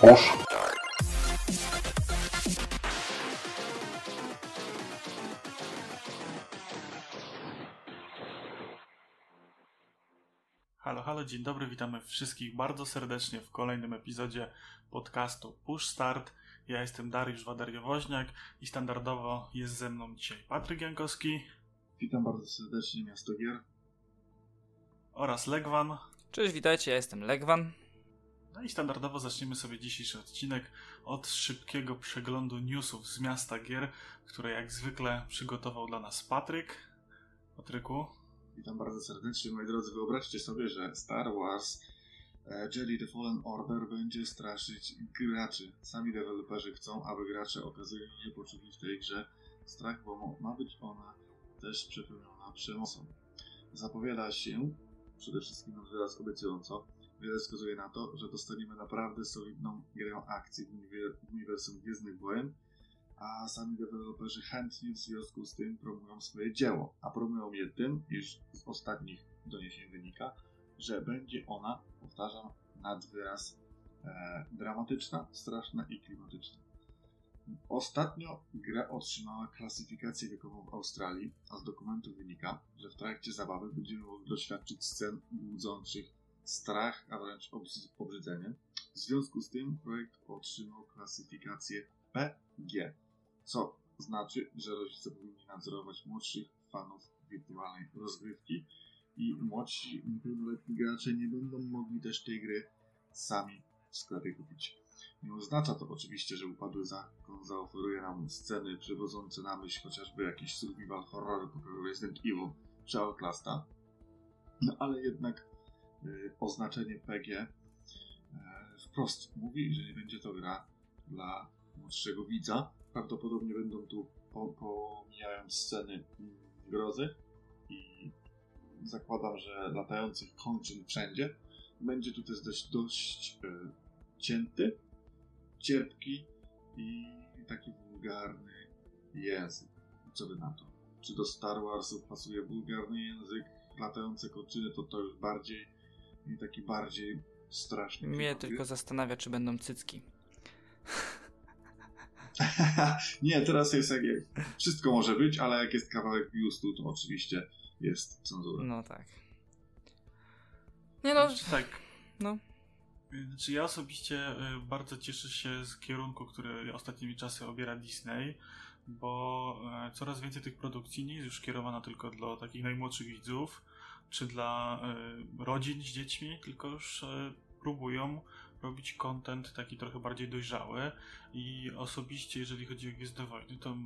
Push. Halo, halo, dzień dobry, witamy wszystkich bardzo serdecznie w kolejnym epizodzie podcastu Push Start. Ja jestem Dariusz Wadariowoźniak i standardowo jest ze mną dzisiaj Patryk Jankowski Witam bardzo serdecznie, Miasto Gier. oraz Legwan. Cześć, witajcie, ja jestem Legwan. No i standardowo zaczniemy sobie dzisiejszy odcinek od szybkiego przeglądu newsów z miasta gier, które jak zwykle przygotował dla nas Patryk. Patryku, Witam bardzo serdecznie, moi drodzy. Wyobraźcie sobie, że Star Wars e, Jedi The Fallen Order będzie straszyć graczy. Sami deweloperzy chcą, aby gracze okazali nie poczuli w tej grze strach, bo ma być ona też przepełniona przemocą. Zapowiada się, przede wszystkim wyraz obiecująco, wiele wskazuje na to, że dostaniemy naprawdę solidną grę akcji w uniwer- w uniwersum Gwiezdnych Wojen, a sami deweloperzy chętnie w związku z tym promują swoje dzieło. A promują je tym, iż z ostatnich doniesień wynika, że będzie ona, powtarzam, nad wyraz e, dramatyczna, straszna i klimatyczna. Ostatnio gra otrzymała klasyfikację wiekową w Australii, a z dokumentu wynika, że w trakcie zabawy będziemy mogli doświadczyć scen budzących strach, a wręcz obrzydzenie. W związku z tym projekt otrzymał klasyfikację PG, co znaczy, że rodzice powinni nadzorować młodszych fanów wirtualnej rozgrywki i młodsi niepełnoletni gracze nie będą mogli też tej gry sami w sklepie kupić. Nie oznacza to oczywiście, że upadły zakon zaoferuje nam sceny przywodzące na myśl chociażby jakiś survival horror pokroju Resident Evil czy Outlasta, no ale jednak oznaczenie PG y, wprost mówi, że nie będzie to gra dla młodszego widza. Prawdopodobnie będą tu po, pomijając sceny mm, grozy i zakładam, że latających kończyn wszędzie. Będzie tu też dość, dość y, cięty, cierpki i taki wulgarny język. Co wy na to? Czy do Star Warsów pasuje wulgarny język? Latające kończyny to to już bardziej i taki bardziej straszny. Mnie klimat tylko zastanawia, czy będą cycki. nie, teraz jest jak, jak wszystko może być, ale jak jest kawałek biustu, to oczywiście jest cenzura. No tak. Nie no, Znaczy tak, no. Znaczy ja osobiście y, bardzo cieszę się z kierunku, który ostatnimi czasy obiera Disney, bo e, coraz więcej tych produkcji nie jest już kierowana tylko dla takich najmłodszych widzów, czy dla e, rodzin z dziećmi, tylko już e, próbują robić content taki trochę bardziej dojrzały i osobiście, jeżeli chodzi o Gwiezdne Wojny, to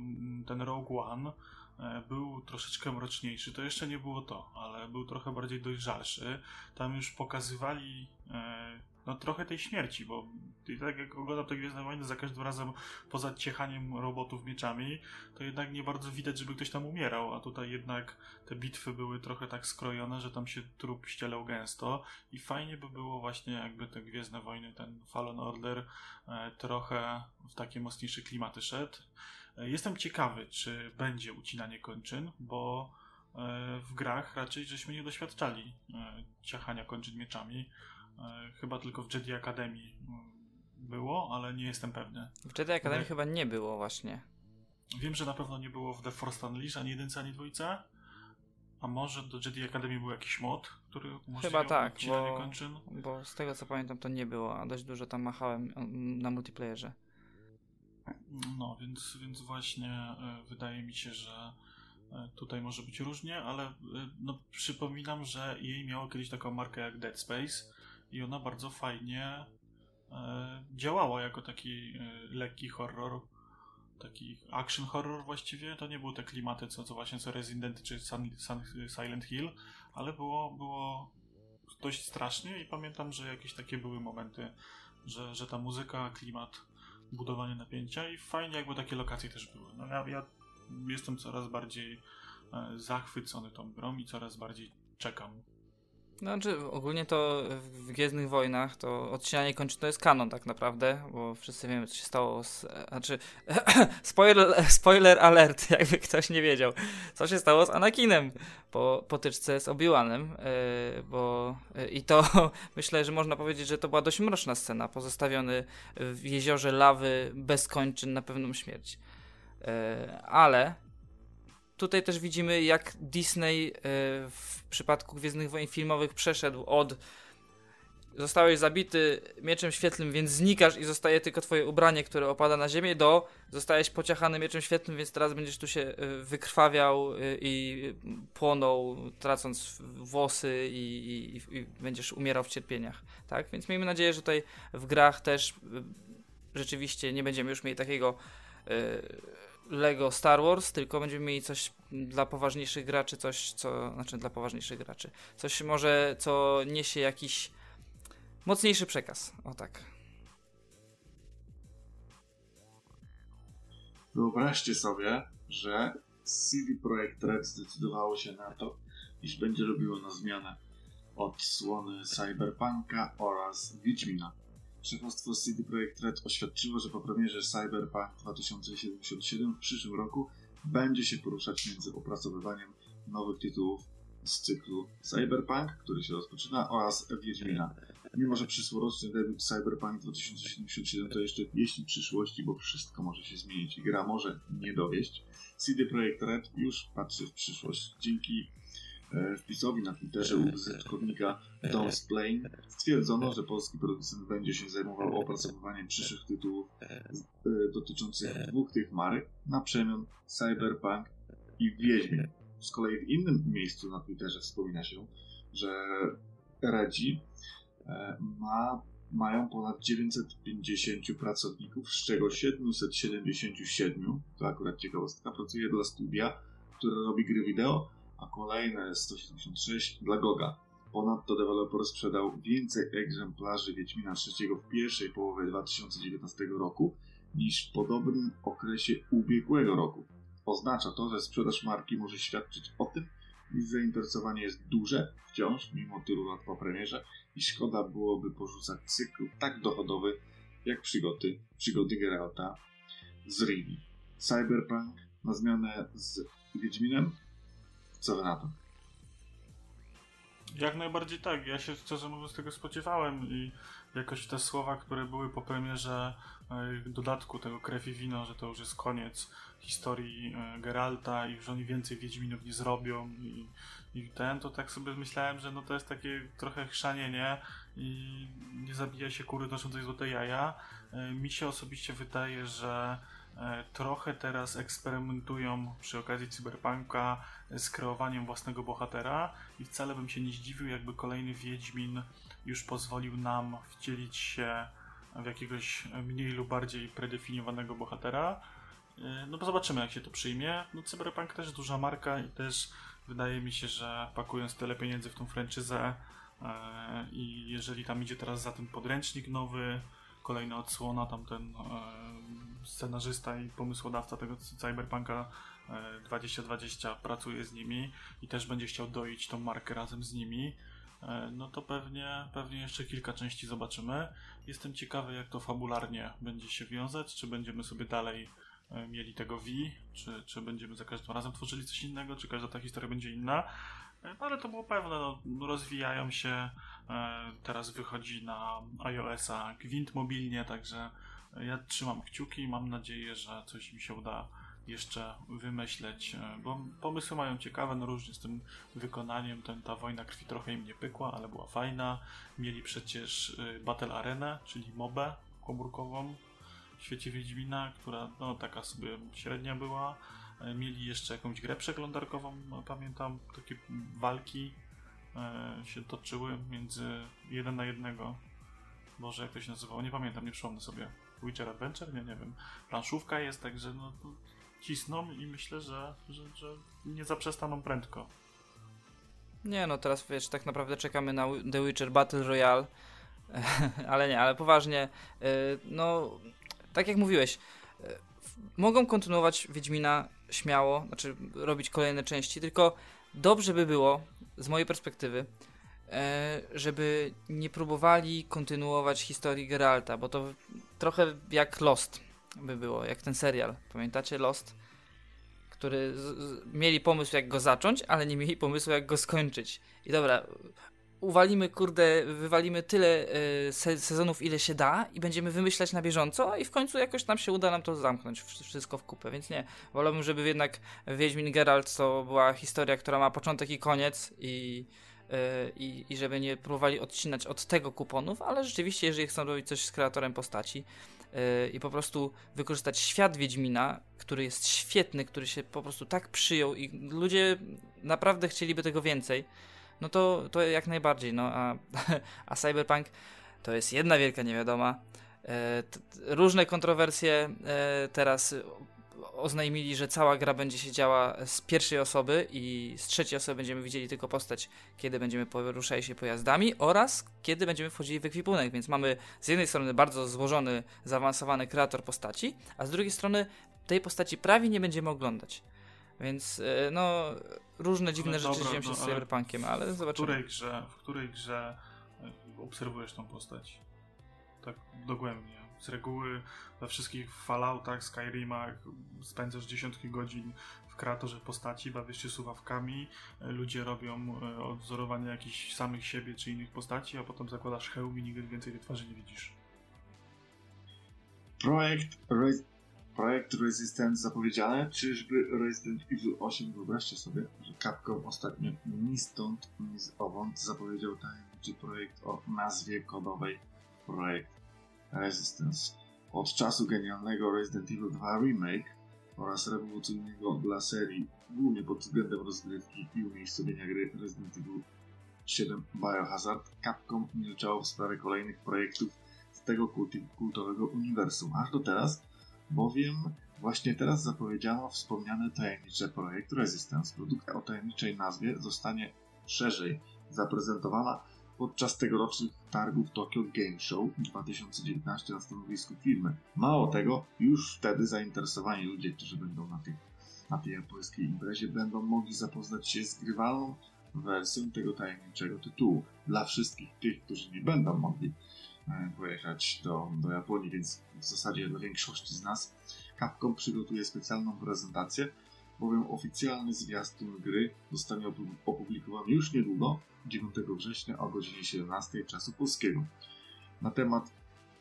ten Rogue One e, był troszeczkę mroczniejszy. To jeszcze nie było to, ale był trochę bardziej dojrzalszy. Tam już pokazywali no trochę tej śmierci, bo tak jak oglądam te Gwiezdne Wojny, za każdym razem poza ciechaniem robotów mieczami, to jednak nie bardzo widać, żeby ktoś tam umierał, a tutaj jednak te bitwy były trochę tak skrojone, że tam się trup ścielał gęsto i fajnie by było właśnie jakby te Gwiezdne Wojny, ten Fallen Order e, trochę w takie mocniejsze klimaty szedł. E, Jestem ciekawy, czy będzie ucinanie kończyn, bo e, w grach raczej żeśmy nie doświadczali ciachania kończyn mieczami. E, Chyba tylko w Jedi Academy było, ale nie jestem pewny. W Jedi Academy Tak. chyba nie było właśnie. Wiem, że na pewno nie było w The Force Unleashed ani jedynce, ani dwójce. A może do Jedi Academy był jakiś mod, który Chyba tak, bo- kończyn? Bo z tego co pamiętam to nie było, a dość dużo tam machałem mm, na multiplayerze. No, więc, więc właśnie e, wydaje mi się, że e, tutaj może być różnie, ale e, no, przypominam, że jej miało kiedyś taką markę jak Dead Space i ona bardzo fajnie e, działała jako taki e, lekki horror, taki action horror właściwie. To nie były te klimaty, co, co właśnie co Resident czy Silent Hill, ale było, było dość strasznie i pamiętam, że jakieś takie były momenty, że, że ta muzyka, klimat budowanie napięcia i fajnie jakby takie lokacje też były. No ja, ja jestem coraz bardziej e, zachwycony tą grą i coraz bardziej czekam. Znaczy, ogólnie to w Gwiezdnych Wojnach to odcinanie kończy to jest kanon tak naprawdę, bo wszyscy wiemy, co się stało z... Znaczy, spoiler, spoiler alert, jakby ktoś nie wiedział. Co się stało z Anakinem po potyczce z Obi-Wanem, yy, bo... Yy, I to myślę, że można powiedzieć, że to była dość mroczna scena, pozostawiony w jeziorze lawy bez kończyn na pewną śmierć. Yy, ale tutaj też widzimy, jak Disney e, w przypadku Gwiezdnych Wojen filmowych przeszedł od zostałeś zabity mieczem świetlnym, więc znikasz i zostaje tylko twoje ubranie, które opada na ziemię, do zostajesz pociachany mieczem świetlnym, więc teraz będziesz tu się e, wykrwawiał e, i płonął, tracąc włosy i, i, i będziesz umierał w cierpieniach, tak? Więc miejmy nadzieję, że tutaj w grach też rzeczywiście nie będziemy już mieli takiego Lego Star Wars, tylko będziemy mieli coś dla poważniejszych graczy, coś co, znaczy dla poważniejszych graczy, coś może co niesie jakiś mocniejszy przekaz, o tak. Wyobraźcie sobie, że CD Projekt Red zdecydowało się na to, iż będzie robiło na zmianę odsłony Cyberpunka oraz Wiedźmina. Szefostwo CD Projekt Red oświadczyło, że po premierze Cyberpunk 2077 w przyszłym roku będzie się poruszać między opracowywaniem nowych tytułów z cyklu Cyberpunk, który się rozpoczyna, oraz Wiedźmina. Mimo, że przyszłoroczny debiut Cyberpunk 2077 to jeszcze pieśń przyszłości, bo wszystko może się zmienić i gra może nie dowieść, CD Projekt Red już patrzy w przyszłość. Dzięki wpisowi na Twitterze użytkownika Don't Plain stwierdzono, że polski producent będzie się zajmował opracowywaniem przyszłych tytułów e, dotyczących dwóch tych marek, na przemian Cyberpunk i Wiedźmin. Z kolei w innym miejscu na Twitterze wspomina się, że Redzi e, ma, mają ponad 950 pracowników, z czego 777, to akurat ciekawostka, pracuje dla studia, które robi gry wideo, a kolejne 176 dla Goga. Ponadto deweloper sprzedał więcej egzemplarzy Wiedźmina III w pierwszej połowie 2019 roku niż w podobnym okresie ubiegłego roku. Oznacza to, że sprzedaż marki może świadczyć o tym, iż zainteresowanie jest duże wciąż, mimo tylu lat po premierze i szkoda byłoby porzucać cykl tak dochodowy jak przygody, przygody Geralta z Rivi. Cyberpunk na zmianę z Wiedźminem co wy na to? Jak najbardziej tak. Ja się szczerze mówiąc tego spodziewałem i jakoś te słowa, które były po premierze e, dodatku tego Krew i Wino, że to już jest koniec historii e, Geralta i że oni więcej Wiedźminów nie zrobią i, i ten, to tak sobie myślałem, że no to jest takie trochę chrzanienie i nie zabija się kury noszącej złote jaja. E, mi się osobiście wydaje, że trochę teraz eksperymentują przy okazji Cyberpunka z kreowaniem własnego bohatera i wcale bym się nie zdziwił, jakby kolejny Wiedźmin już pozwolił nam wcielić się w jakiegoś mniej lub bardziej predefiniowanego bohatera. E, no bo zobaczymy, jak się to przyjmie. No Cyberpunk też duża marka i też wydaje mi się, że pakując tyle pieniędzy w tą franczyzę e, i jeżeli tam idzie teraz za ten podręcznik nowy, kolejna odsłona, tamten e, scenarzysta i pomysłodawca tego Cyberpunka e, 2020 pracuje z nimi i też będzie chciał doić tą markę razem z nimi, e, no to pewnie, pewnie jeszcze kilka części zobaczymy. Jestem ciekawy, jak to fabularnie będzie się wiązać, czy będziemy sobie dalej e, mieli tego V, czy, czy będziemy za każdym razem tworzyli coś innego, czy każda ta historia będzie inna. E, ale to było pewne, no, rozwijają się, e, teraz wychodzi na iOS-a Gwint mobilnie, także ja trzymam kciuki i mam nadzieję, że coś mi się uda jeszcze wymyśleć, e, bo pomysły mają ciekawe, no różnie z tym wykonaniem, ten, ta wojna krwi trochę im nie pykła, ale była fajna. Mieli przecież Battle Arena, czyli mobę komórkową w świecie Wiedźmina, która no taka sobie średnia była. E, mieli jeszcze jakąś grę przeglądarkową, no, pamiętam, takie walki e, się toczyły między jeden na jednego. Boże, jak to się nazywało? Nie pamiętam, nie przypomnę sobie. Witcher Adventure? Nie, nie wiem. Planszówka jest, także no, no cisną i myślę, że, że, że nie zaprzestaną prędko. Nie, no teraz wiesz, tak naprawdę czekamy na The Witcher Battle Royale, ale nie, ale poważnie, e, no tak jak mówiłeś, mogą kontynuować Wiedźmina śmiało, znaczy robić kolejne części, tylko dobrze by było, z mojej perspektywy, e, żeby nie próbowali kontynuować historii Geralta, bo to trochę jak Lost by było, jak ten serial. Pamiętacie Lost? Który z, z, mieli pomysł jak go zacząć, ale nie mieli pomysłu jak go skończyć. I dobra, uwalimy, kurde, wywalimy tyle y, se sezonów, ile się da i będziemy wymyślać na bieżąco i w końcu jakoś nam się uda nam to zamknąć, wszystko w kupę, więc nie. Wolałbym, żeby jednak Wiedźmin Geralt to była historia, która ma początek i koniec i, i, i żeby nie próbowali odcinać od tego kuponów, ale rzeczywiście, jeżeli chcą robić coś z kreatorem postaci y, i po prostu wykorzystać świat Wiedźmina, który jest świetny, który się po prostu tak przyjął i ludzie naprawdę chcieliby tego więcej, no to, to jak najbardziej, no a, a Cyberpunk to jest jedna wielka niewiadoma. E, różne kontrowersje e, teraz oznajmili, że cała gra będzie się działa z pierwszej osoby i z trzeciej osoby będziemy widzieli tylko postać, kiedy będziemy poruszali się pojazdami oraz kiedy będziemy wchodzili w ekwipunek, więc mamy z jednej strony bardzo złożony, zaawansowany kreator postaci, a z drugiej strony tej postaci prawie nie będziemy oglądać. Więc e, no, różne dziwne rzeczy dzieją się no, z Cyberpunkiem, ale zobaczymy. W której grze, w której grze e, obserwujesz tą postać? Tak dogłębnie. Z reguły we wszystkich Falloutach, Skyrimach spędzasz dziesiątki godzin w kreatorze postaci, bawisz się suwawkami, e, ludzie robią odwzorowanie jakichś samych siebie czy innych postaci, a potem zakładasz hełm i nigdy więcej tej twarzy nie widzisz. Projekt Projekt Resistance zapowiedziany, czyżby Resident Evil 8, wyobraźcie sobie, że Capcom ostatnio ni stąd, ni z owąd zapowiedział tajemniczy projekt o nazwie kodowej Projekt Resistance. Od czasu genialnego Resident Evil 2 Remake oraz rewolucyjnego dla serii, głównie pod względem rozgrywki i umiejscowienia gry Resident Evil 7 Biohazard, Capcom milczało w sprawie kolejnych projektów z tego kultowego uniwersum. Aż do teraz bowiem właśnie teraz zapowiedziano wspomniany tajemniczy projekt Resistance. Produkcja o tajemniczej nazwie zostanie szerzej zaprezentowana podczas tegorocznych targów Tokyo Game Show 2019 na stanowisku firmy. Mało tego, już wtedy zainteresowani ludzie, którzy będą na, tych, na tej japońskiej imprezie, będą mogli zapoznać się z grywalną wersją tego tajemniczego tytułu. Dla wszystkich tych, którzy nie będą mogli E, pojechać do, do Japonii, więc w zasadzie dla większości z nas Capcom przygotuje specjalną prezentację, bowiem oficjalny zwiastun gry zostanie opublikowany już niedługo, 9 września o godzinie 17 czasu polskiego. Na temat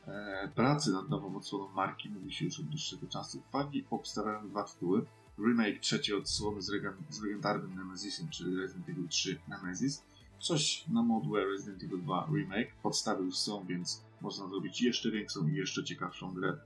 e, pracy nad nową odsłoną marki mówi się już od dłuższego czasu. Fani obstawiają dwa tytuły. Remake trzeciej odsłony z, z legendarnym Nemesisem, czyli Resident Evil 3 Nemesis Coś na modłę Resident Evil 2 Remake. Podstawy już są, więc można zrobić jeszcze większą i jeszcze ciekawszą grę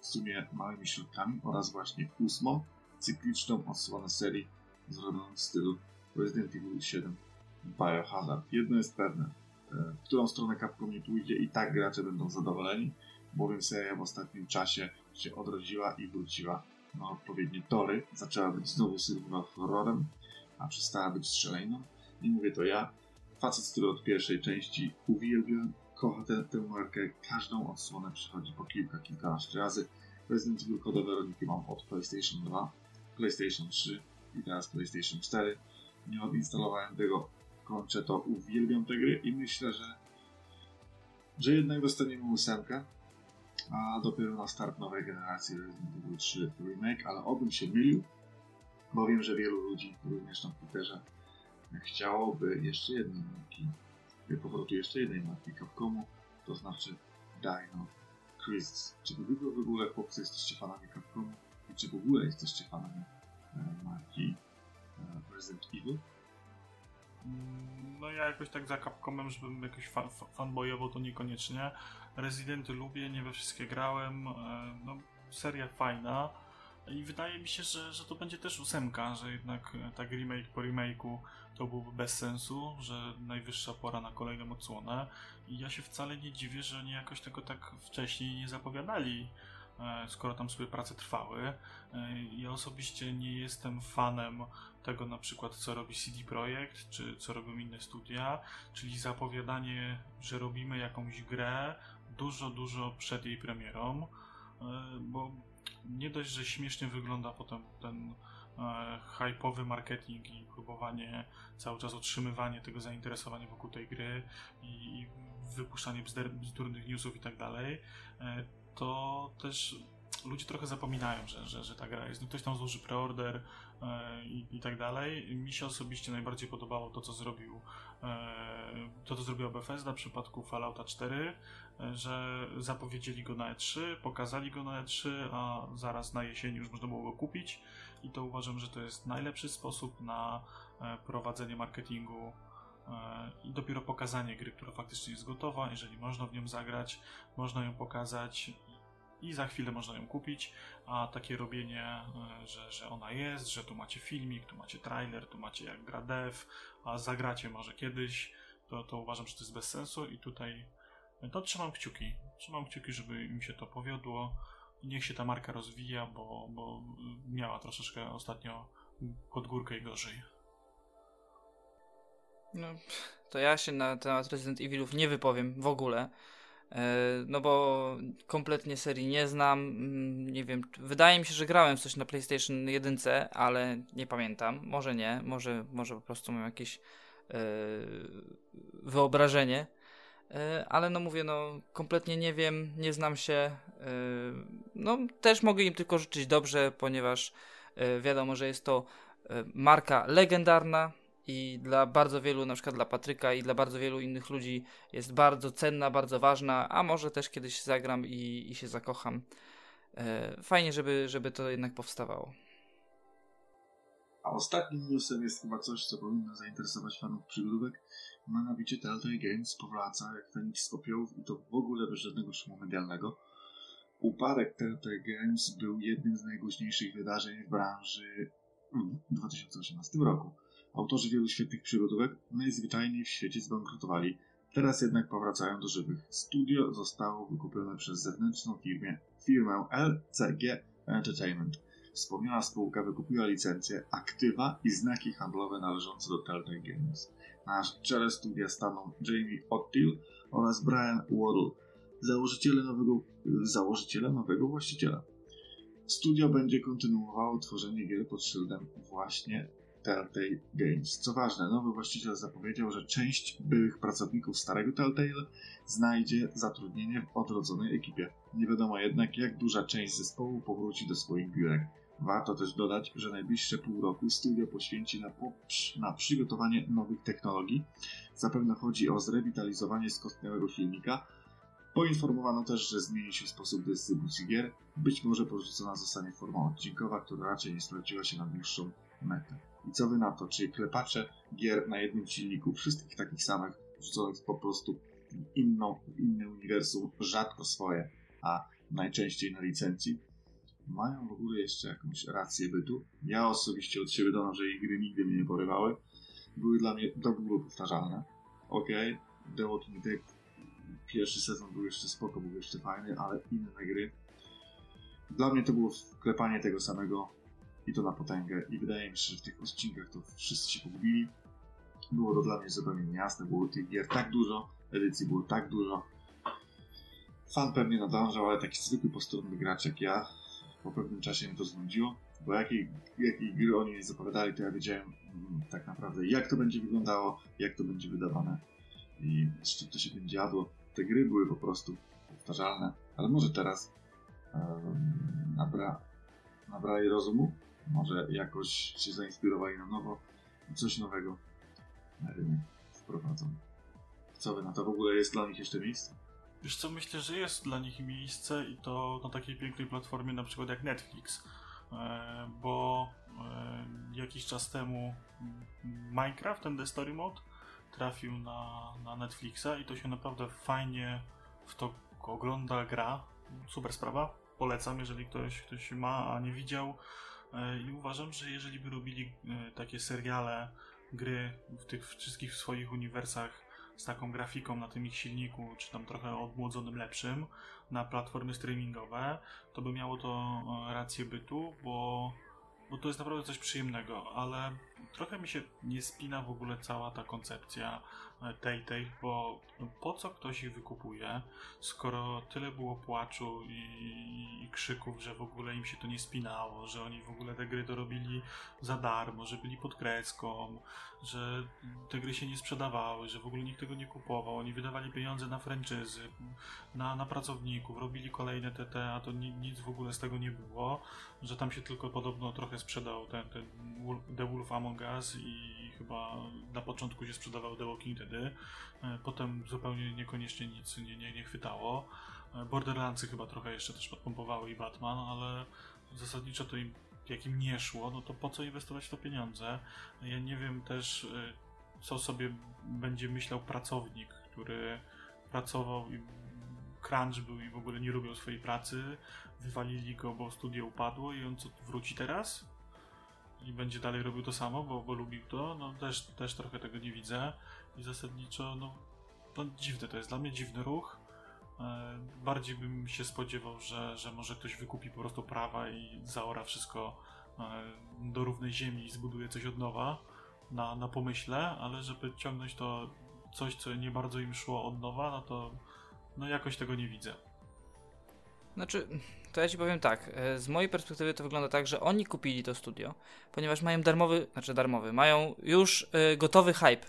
w sumie małymi środkami oraz właśnie ósmą, cykliczną odsłonę serii zrobioną w stylu Resident Evil 7 Biohazard. Jedno jest pewne, e, w którą stronę Capcom nie pójdzie i tak gracze będą zadowoleni, bowiem seria w ostatnim czasie się odrodziła i wróciła na odpowiednie tory. Zaczęła być znowu survival horrorem, a przestała być strzelejną i mówię to ja, facet, który od pierwszej części uwielbia, kocha tę, tę markę, każdą odsłonę przychodzi po kilka, kilkanaście razy. Resident Evil kodowe rodniki mam od PlayStation 2, PlayStation 3 i teraz PlayStation 4. Nie odinstalowałem tego, kończę to, uwielbiam te gry i myślę, że, że jednak dostaniemy ósemkę, a dopiero na start nowej generacji Resident Evil 3 Remake, ale obym się mylił, bo wiem, że wielu ludzi, również na Twitterze, chciałoby jeszcze jednej marki, powrotu jeszcze jednej marki Capcomu, to znaczy Dino Crisis. Czy wy w ogóle chłopcy jesteście fanami Capcomu czy w ogóle jesteście fanami e, marki e, Resident Evil? No ja jakoś tak za Capcomem, żebym jakoś fa fanboyował, to niekoniecznie. Residenty lubię, nie we wszystkie grałem. E, no, seria fajna. I wydaje mi się, że, że to będzie też ósemka, że jednak tak remake po remake'u to byłoby bez sensu, że najwyższa pora na kolejną odsłonę. I ja się wcale nie dziwię, że oni jakoś tego tak wcześniej nie zapowiadali, skoro tam sobie prace trwały. E, ja osobiście nie jestem fanem tego na przykład, co robi CD Projekt, czy co robią inne studia, czyli zapowiadanie, że robimy jakąś grę dużo, dużo przed jej premierą, e, bo nie dość, że śmiesznie wygląda potem ten hype'owy marketing i próbowanie cały czas utrzymywanie tego zainteresowania wokół tej gry i wypuszczanie bzdurnych newsów i tak dalej, to też ludzie trochę zapominają, że, że, że ta gra jest. No ktoś tam złoży preorder e, i, i tak dalej. Mi się osobiście najbardziej podobało to, co zrobił e, to, co zrobiła Bethesda w przypadku Fallouta 4, e, że zapowiedzieli go na E3, pokazali go na E3, a zaraz na jesieni już można było go kupić i to uważam, że to jest najlepszy sposób na e, prowadzenie marketingu e, i dopiero pokazanie gry, która faktycznie jest gotowa, jeżeli można w nią zagrać, można ją pokazać i za chwilę można ją kupić, a takie robienie, e, że, że ona jest, że tu macie filmik, tu macie trailer, tu macie jak gra dev, a zagracie może kiedyś, to, to uważam, że to jest bez sensu i tutaj to trzymam kciuki. Trzymam kciuki, żeby im się to powiodło. Niech się ta marka rozwija, bo, bo miała troszeczkę ostatnio pod górkę i gorzej. No, to ja się na temat Resident Evilów nie wypowiem w ogóle. E, no bo kompletnie serii nie znam, mm, nie wiem, wydaje mi się, że grałem coś na PlayStation 1, ale nie pamiętam, może nie, może, może po prostu mam jakieś e, wyobrażenie, e, ale no mówię, no kompletnie nie wiem, nie znam się, no też mogę im tylko życzyć dobrze, ponieważ wiadomo, że jest to marka legendarna, i dla bardzo wielu, na przykład dla Patryka i dla bardzo wielu innych ludzi jest bardzo cenna, bardzo ważna, a może też kiedyś zagram i, i się zakocham. E, fajnie, żeby, żeby to jednak powstawało. A ostatnim newsem jest chyba coś, co powinno zainteresować fanów przygodówek. Mianowicie Telltale Games powraca jak Feniks z popiołów i to w ogóle bez żadnego szumu medialnego. Upadek Telltale Games był jednym z najgłośniejszych wydarzeń w branży w 2018 roku. Autorzy wielu świetnych przygodówek najzwyczajniej w świecie zbankrutowali. Teraz jednak powracają do żywych. Studio zostało wykupione przez zewnętrzną firmę, firmę LCG Entertainment. Wspomniana spółka wykupiła licencje, aktywa i znaki handlowe należące do Telltale Games. Na czele studia staną Jamie Ottill oraz Brian Waddle, założyciele nowego, założyciele nowego właściciela. Studio będzie kontynuowało tworzenie gier pod szyldem właśnie Telltale Games. Co ważne, nowy właściciel zapowiedział, że część byłych pracowników starego Telltale znajdzie zatrudnienie w odrodzonej ekipie. Nie wiadomo jednak, jak duża część zespołu powróci do swoich biurek. Warto też dodać, że najbliższe pół roku studio poświęci na, na przygotowanie nowych technologii. Zapewne chodzi o zrewitalizowanie skostniałego silnika. Poinformowano też, że zmieni się sposób dystrybucji gier. Być może porzucona zostanie forma odcinkowa, która raczej nie sprawdziła się na dłuższą metę. I co wy na to? Czyli klepacze gier na jednym silniku, wszystkich takich samych, rzuconych po prostu inną, inne uniwersum, rzadko swoje, a najczęściej na licencji, mają w ogóle jeszcze jakąś rację bytu. Ja osobiście od siebie dodam, że ich gry nigdy mnie nie porywały. Były dla mnie do bólu powtarzalne. Okej, okay, The Walking Dead pierwszy sezon był jeszcze spoko, był jeszcze fajny, ale inne gry. Dla mnie to było wklepanie tego samego i to na potęgę. I wydaje mi się, że w tych odcinkach to wszyscy się pogubili. Było to dla mnie zupełnie niejasne, było tych gier tak dużo, edycji było tak dużo. Fan pewnie nadążał, ale taki zwykły postronny gracz jak ja, po pewnym czasie mi to znudziło, bo jakiej, jakiej gry oni zapowiadali, to ja wiedziałem mm, tak naprawdę jak to będzie wyglądało, jak to będzie wydawane i z czym to się będzie jadło. Te gry były po prostu powtarzalne, ale może teraz um, nabra, nabrali rozumu może jakoś się zainspirowali na nowo i coś nowego na rynek wprowadzą. Co wy na to w ogóle jest dla nich jeszcze miejsce? Wiesz co, myślę, że jest dla nich miejsce i to na takiej pięknej platformie na przykład jak Netflix, e, bo e, jakiś czas temu Minecraft, ten The Story Mode, trafił na, na Netflixa i to się naprawdę fajnie w to ogląda, gra. Super sprawa. Polecam, jeżeli ktoś, ktoś ma, a nie widział. E, I uważam, że jeżeli by robili e, takie seriale, gry w tych wszystkich swoich uniwersach z taką grafiką na tym ich silniku, czy tam trochę odmłodzonym lepszym, na platformy streamingowe, to by miało to e, rację bytu, bo, bo to jest naprawdę coś przyjemnego, ale trochę mi się nie spina w ogóle cała ta koncepcja e, Telltale, bo po co ktoś ich wykupuje, skoro tyle było płaczu i, i krzyków, że w ogóle im się to nie spinało, że oni w ogóle te gry to robili za darmo, że byli pod kreską, że te gry się nie sprzedawały, że w ogóle nikt tego nie kupował, oni wydawali pieniądze na franczyzy, na, na pracowników, robili kolejne TT, a to ni, nic w ogóle z tego nie było, że tam się tylko podobno trochę sprzedał ten, ten The Wolf Among Us i chyba na początku się sprzedawał The Walking Dead, potem zupełnie niekoniecznie nic nie, nie, nie chwytało. Borderlandsy chyba trochę jeszcze też podpompowały i Batman, ale zasadniczo to im jak im nie szło, no to po co inwestować w to pieniądze? Ja nie wiem też, y, co sobie będzie myślał pracownik, który pracował i crunch był i w ogóle nie lubił swojej pracy, wywalili go, bo studio upadło i on co, wróci teraz? I będzie dalej robił to samo, bo, bo lubił to? No też, też trochę tego nie widzę i zasadniczo, no, no dziwne to jest, dla mnie dziwny ruch. E, bardziej bym się spodziewał, że, że może ktoś wykupi po prostu prawa i zaora wszystko e, do równej ziemi i zbuduje coś od nowa na, na pomyśle, ale żeby ciągnąć to coś, co nie bardzo im szło od nowa, no to no jakoś tego nie widzę. Znaczy, to ja ci powiem tak, e, z mojej perspektywy to wygląda tak, że oni kupili to studio, ponieważ mają darmowy, znaczy darmowy, mają już y, gotowy hype.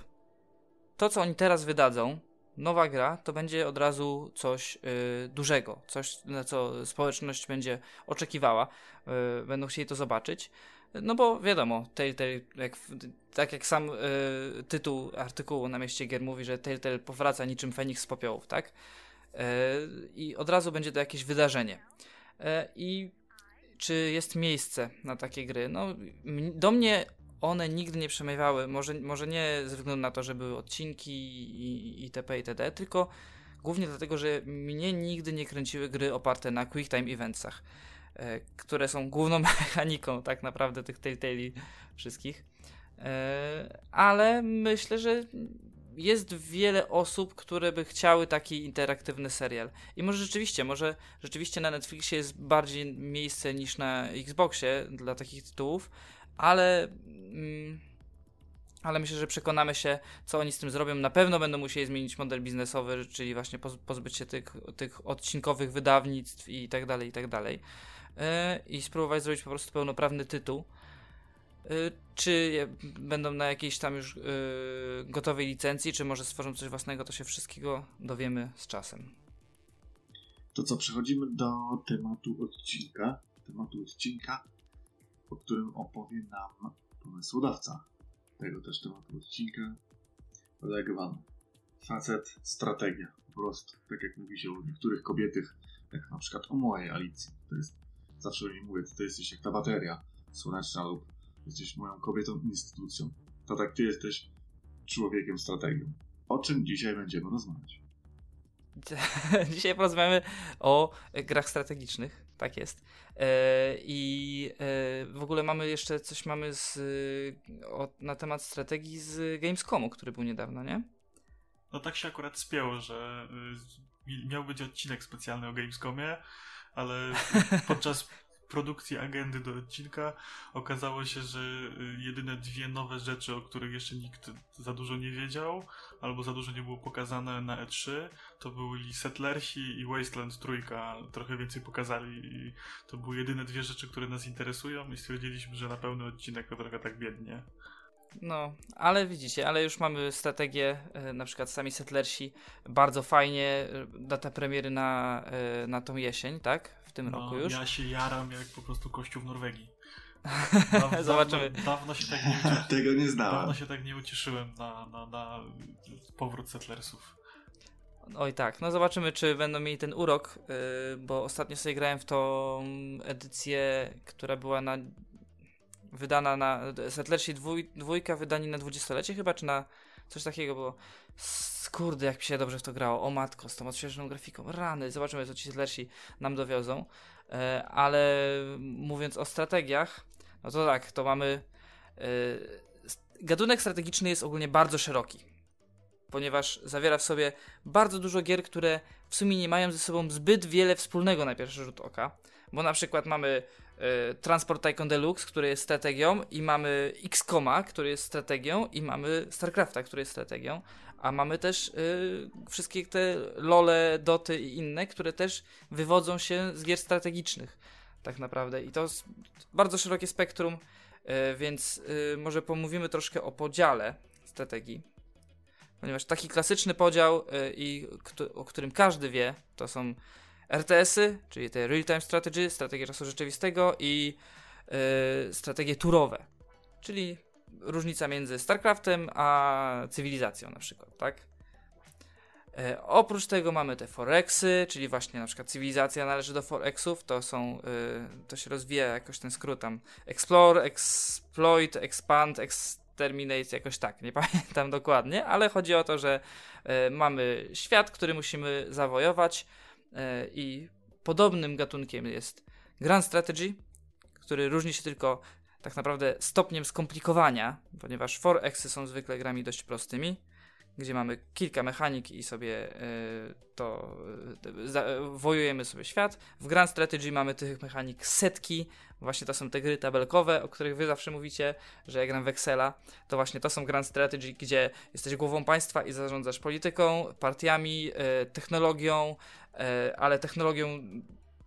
To, co oni teraz wydadzą, nowa gra, to będzie od razu coś y, dużego, coś na co społeczność będzie oczekiwała, będą chcieli to zobaczyć. No bo wiadomo, Telltale, jak, tak jak sam y, tytuł artykułu na mieście gier mówi, że Telltale powraca niczym Feniks z popiołów, tak? Y, I od razu będzie to jakieś wydarzenie. Y, I czy jest miejsce na takie gry? No, do mnie one nigdy nie przemawiały, może, może nie ze względu na to, że były odcinki i, itp. itd., tylko głównie dlatego, że mnie nigdy nie kręciły gry oparte na quick time eventsach, e, które są główną mechaniką tak naprawdę tych Telltale wszystkich. E, ale myślę, że jest wiele osób, które by chciały taki interaktywny serial. I może rzeczywiście, może rzeczywiście na Netflixie jest bardziej miejsce niż na Xboxie dla takich tytułów, ale. Mm, ale myślę, że przekonamy się, co oni z tym zrobią. Na pewno będą musieli zmienić model biznesowy, czyli właśnie pozbyć się tych, tych odcinkowych wydawnictw i tak dalej, i tak dalej. E, I spróbować zrobić po prostu pełnoprawny tytuł. E, czy będą na jakiejś tam już e, gotowej licencji, czy może stworzą coś własnego, to się wszystkiego dowiemy z czasem. To co, przechodzimy do tematu odcinka. Tematu odcinka o którym opowie nam pomysłodawca tego też tematu odcinka, Oleg Van. Facet, strategia. Po prostu, tak jak mówi się o niektórych kobietach, jak na przykład o mojej Alicji. To jest, zawsze mi mówię, ty jesteś jak ta bateria słoneczna lub jesteś moją kobietą instytucją. To tak ty jesteś człowiekiem strategią. O czym dzisiaj będziemy rozmawiać? Dzisiaj porozmawiamy o grach strategicznych, tak jest. E, I e, w ogóle mamy jeszcze coś mamy z, o, na temat strategii z Gamescomu, który był niedawno, nie? No tak się akurat spięło, że miał być odcinek specjalny o Gamescomie, ale podczas produkcji agendy do odcinka okazało się, że y, jedyne dwie nowe rzeczy, o których jeszcze nikt za dużo nie wiedział, albo za dużo nie było pokazane na E3, to byli Settlersi i Wasteland Trójka. Trochę więcej pokazali i to były jedyne dwie rzeczy, które nas interesują i stwierdziliśmy, że na pełny odcinek to trochę tak biednie. No, ale widzicie, ale już mamy strategię, e, na przykład sami Settlersi, bardzo fajnie, e, data premiery na, na tą jesień, tak? W tym no, roku już. Ja się jaram jak po prostu kościół w Norwegii. Dawno, Zobaczymy. Dawno, dawno, się tak nie ucieszyłem. Tego nie znałem. Dawno się tak nie ucieszyłem na, na, na powrót Settlersów. Oj tak, no zobaczymy, czy będą mieli ten urok, yy, bo ostatnio sobie grałem w tą edycję, która była na wydana na Settlersi dwój, dwójka wydani na dwudziestolecie chyba, czy na coś takiego było. Skurde, jak się dobrze w to grało. O matko, z tą odświeżoną grafiką. Rany, zobaczymy, co ci Settlersi nam dowiozą. E, ale mówiąc o strategiach, no to tak, to mamy. E, gatunek strategiczny jest ogólnie bardzo szeroki, ponieważ zawiera w sobie bardzo dużo gier, które w sumie nie mają ze sobą zbyt wiele wspólnego na pierwszy rzut oka, bo na przykład mamy Transport Tycoon Deluxe, który jest strategią i mamy XCOMa, który jest strategią i mamy StarCrafta, który jest strategią, a mamy też y, wszystkie te LoLe, Doty i inne, które też wywodzą się z gier strategicznych tak naprawdę i to jest bardzo szerokie spektrum, y, więc y, może pomówimy troszkę o podziale strategii. Ponieważ taki klasyczny podział, i, o którym każdy wie, to są RTS-y, czyli te real-time strategy, strategie czasu rzeczywistego i yy, strategie turowe, czyli różnica między StarCraftem a cywilizacją na przykład, tak? E, oprócz tego mamy te forexy, czyli właśnie na przykład cywilizacja należy do forexów, to są, y, to się rozwija jakoś ten skrót tam explore, exploit, expand, exterminate, jakoś tak, nie pamiętam dokładnie, ale chodzi o to, że mamy świat, który musimy zawojować i podobnym gatunkiem jest Grand Strategy, który różni się tylko tak naprawdę stopniem skomplikowania, ponieważ forexy są zwykle grami dość prostymi, gdzie mamy kilka mechanik i sobie y, to y, wojujemy sobie świat. W Grand Strategy mamy tych mechanik setki. Właśnie to są te gry tabelkowe, o których wy zawsze mówicie, że ja gram w Excela. To właśnie to są Grand Strategy, gdzie jesteś głową państwa i zarządzasz polityką, partiami, technologią, ale technologią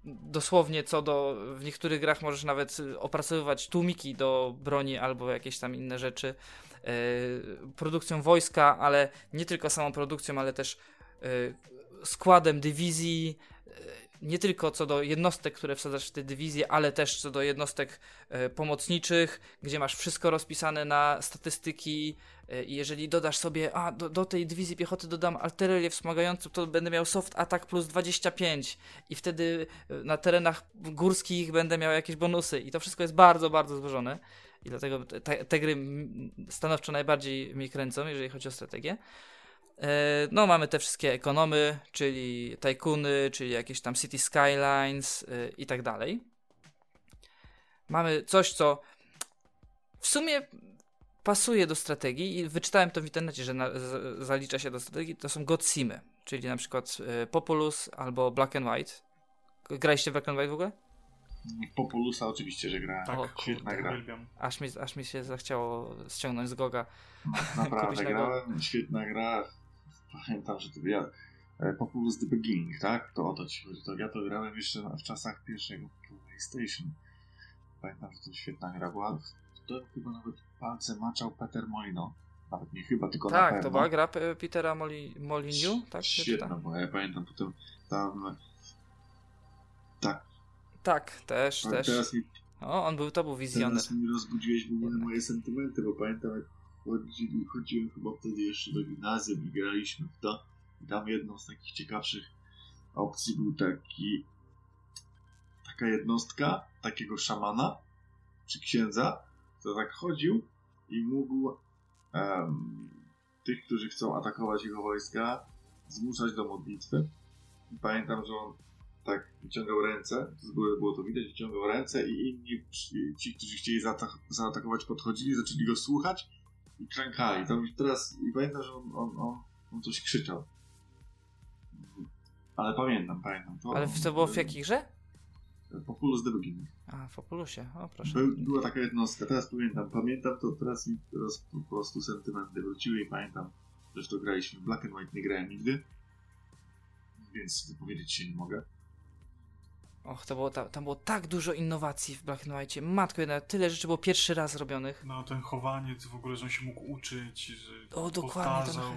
dosłownie co do, w niektórych grach możesz nawet opracowywać tłumiki do broni albo jakieś tam inne rzeczy. E, produkcją wojska, ale nie tylko samą produkcją, ale też e, składem dywizji, e, nie tylko co do jednostek, które wsadzasz w te dywizje, ale też co do jednostek pomocniczych, gdzie masz wszystko rozpisane na statystyki i jeżeli dodasz sobie, a do, do tej dywizji piechoty dodam artylerię wspomagającą, to będę miał soft attack plus 25 i wtedy na terenach górskich będę miał jakieś bonusy i to wszystko jest bardzo, bardzo złożone. I dlatego te, te gry stanowczo najbardziej mi kręcą, jeżeli chodzi o strategię. E, no, mamy te wszystkie ekonomy, czyli tajkuny, czyli jakieś tam City Skylines e, i tak dalej. Mamy coś, co w sumie pasuje do strategii i wyczytałem to w internecie, że na, z, zalicza się do strategii, to są godsimy, czyli na przykład e, Populus albo Black and White. Graliście w Black and White w ogóle? Populusa oczywiście, że grałem. Tak, o, świetna gra. Aż mi, aż mi się zachciało ściągnąć z Goga. Naprawdę, grałem, świetna gra. Pamiętam, że to ja... E, Populus The Beginning, tak? To o to ci chodzi. To ja to grałem jeszcze w czasach pierwszego PlayStation. Pamiętam, że to świetna gra była. To chyba nawet palce maczał Peter Molino. Nawet nie chyba, tylko tak, na pewno. Tak, to była gra Petera Moli, Moliniu, tak? Świetna była, ja pamiętam potem tam... Tak, tak, też, też. Teraz mi, o, on był, to był wizjoner. Teraz mi rozbudziłeś w ogóle moje sentymenty, bo pamiętam jak chodzili, chodziłem chyba wtedy jeszcze do gimnazjum i graliśmy w to. I tam jedną z takich ciekawszych opcji był taki taka jednostka, takiego szamana, czy księdza, który tak chodził i mógł um, tych, którzy chcą atakować jego wojska, zmuszać do modlitwy. I pamiętam, że on tak wyciągał ręce, z góry było to widać, wyciągał ręce i inni, ci, którzy chcieli zaatakować, podchodzili, zaczęli go słuchać i klękali. To teraz, i pamiętam, że on, on, on, on coś krzyczał. Ale pamiętam, pamiętam. To, Ale to było w jakiej grze? Populus the Beginning. A, w Populusie, o proszę. By, była taka jednostka, teraz pamiętam. Pamiętam to, teraz mi teraz po prostu sentymenty wróciły i pamiętam, że to graliśmy. Black and White nie grałem nigdy, więc wypowiedzieć się nie mogę. Och, to było, tam, tam było tak dużo innowacji w Black and White. Matko jedna, tyle rzeczy było pierwszy raz robionych. No, ten chowaniec w ogóle, że on się mógł uczyć, że o, dokładnie, powtarzał.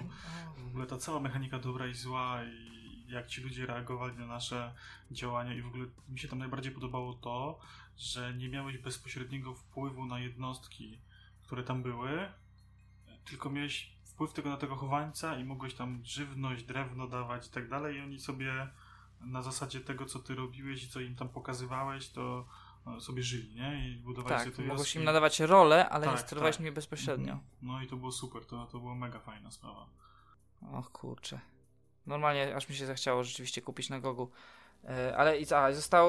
W ogóle ta cała mechanika dobra i zła i jak ci ludzie reagowali na nasze działania i w ogóle mi się tam najbardziej podobało to, że nie miałeś bezpośredniego wpływu na jednostki, które tam były, tylko miałeś wpływ tego na tego chowańca i mogłeś tam żywność, drewno dawać i tak dalej i oni sobie na zasadzie tego, co ty robiłeś i co im tam pokazywałeś, to e, sobie żyli, nie? I budowali tak, sobie to mogłeś im nadawać rolę, ale tak, nie sterowałeś tak. nimi bezpośrednio. Mhm. No i to było super, to, to była mega fajna sprawa. Och kurczę. Normalnie aż mi się zachciało rzeczywiście kupić na Gogu. E, ale i a, został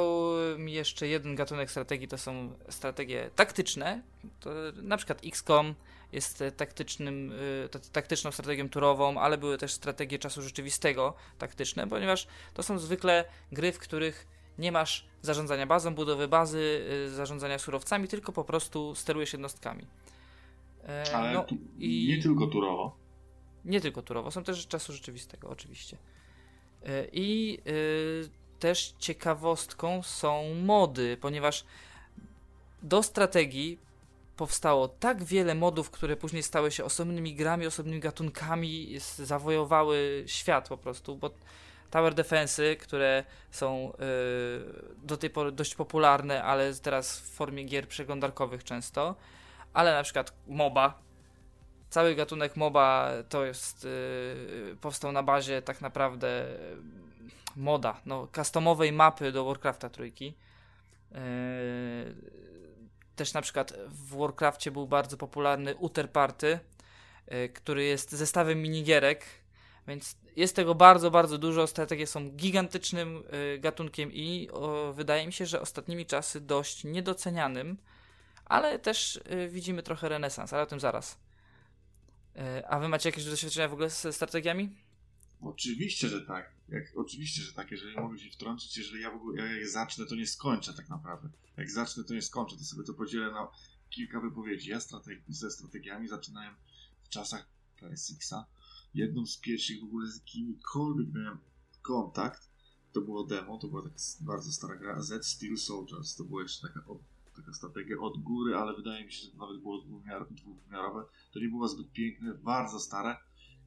mi jeszcze jeden gatunek strategii, to są strategie taktyczne. To na przykład XCOM, jest e, taktycznym, e, taktyczną strategią turową, ale były też strategie czasu rzeczywistego taktyczne, ponieważ to są zwykle gry, w których nie masz zarządzania bazą, budowy bazy, y, zarządzania surowcami, tylko po prostu sterujesz jednostkami. E, Ale no, i... nie tylko turowo. Nie tylko turowo, są też czasu rzeczywistego, oczywiście. E, I też ciekawostką są mody, ponieważ do strategii powstało tak wiele modów, które później stały się osobnymi grami, osobnymi gatunkami, zawojowały świat po prostu, bo Tower Defense, które są yy, do tej pory dość popularne, ale teraz w formie gier przeglądarkowych często, ale na przykład MOBA, cały gatunek MOBA to jest, yy, powstał na bazie tak naprawdę moda, no, customowej mapy do Warcrafta trójki. Yy, też na przykład w Warcraftie był bardzo popularny Uter Party, yy, który jest zestawem minigierek, więc jest tego bardzo, bardzo dużo. Strategie są gigantycznym yy, gatunkiem i o, wydaje mi się, że ostatnimi czasy dość niedocenianym, ale też yy, widzimy trochę renesans, ale o tym zaraz. A wy macie jakieś doświadczenia w ogóle z strategiami? Oczywiście, że tak. Jak, oczywiście, że tak. Jeżeli mogę się wtrącić, jeżeli ja w ogóle ja jak zacznę, to nie skończę tak naprawdę. Jak zacznę, to nie skończę. To sobie to podzielę na kilka wypowiedzi. Ja strategi ze strategiami zaczynałem w czasach PSX-a. Jedną z pierwszych w ogóle z jakimikolwiek miałem kontakt, to było demo, to była taka bardzo stara gra, Z Steel Soldiers. To była jeszcze taka, od, taka strategia od góry, ale wydaje mi się, że to nawet było dwuwymiarowe. To nie było zbyt piękne, bardzo stare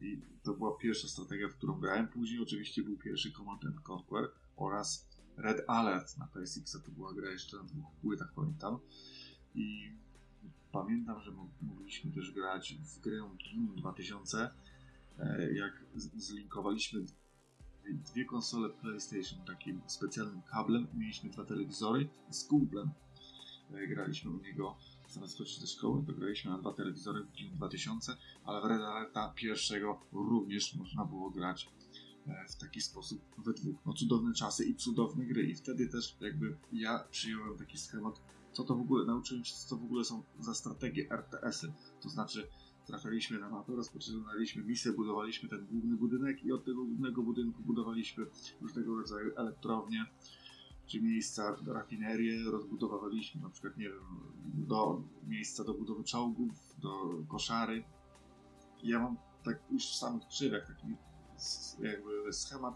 i to była pierwsza strategia, w którą grałem. Później oczywiście był pierwszy Command and Conquer oraz Red Alert na PSX. To była gra jeszcze na dwóch płytach, pamiętam. I pamiętam, że mogliśmy też grać w grę Doom 2000, e, jak zlinkowaliśmy dwie konsole PlayStation takim specjalnym kablem. Mieliśmy dwa telewizory z kumplem. E, graliśmy u niego zamiast chodzić do szkoły, to graliśmy na dwa telewizory w 2000, ale w Red Alerta pierwszego również można było grać e, w taki sposób we dwóch. No cudowne czasy i cudowne gry. I wtedy też jakby ja przyjąłem taki schemat, co to w ogóle, nauczyłem się co w ogóle są za strategie RTS-y, to znaczy trafialiśmy na mapę, rozpoczynaliśmy misję, budowaliśmy ten główny budynek i od tego głównego budynku budowaliśmy różnego rodzaju elektrownie, czy miejsca, rafinerie rozbudowywaliśmy, na przykład, nie wiem, do miejsca do budowy czołgów, do koszary. Ja mam tak już w samych krzywach taki jakby schemat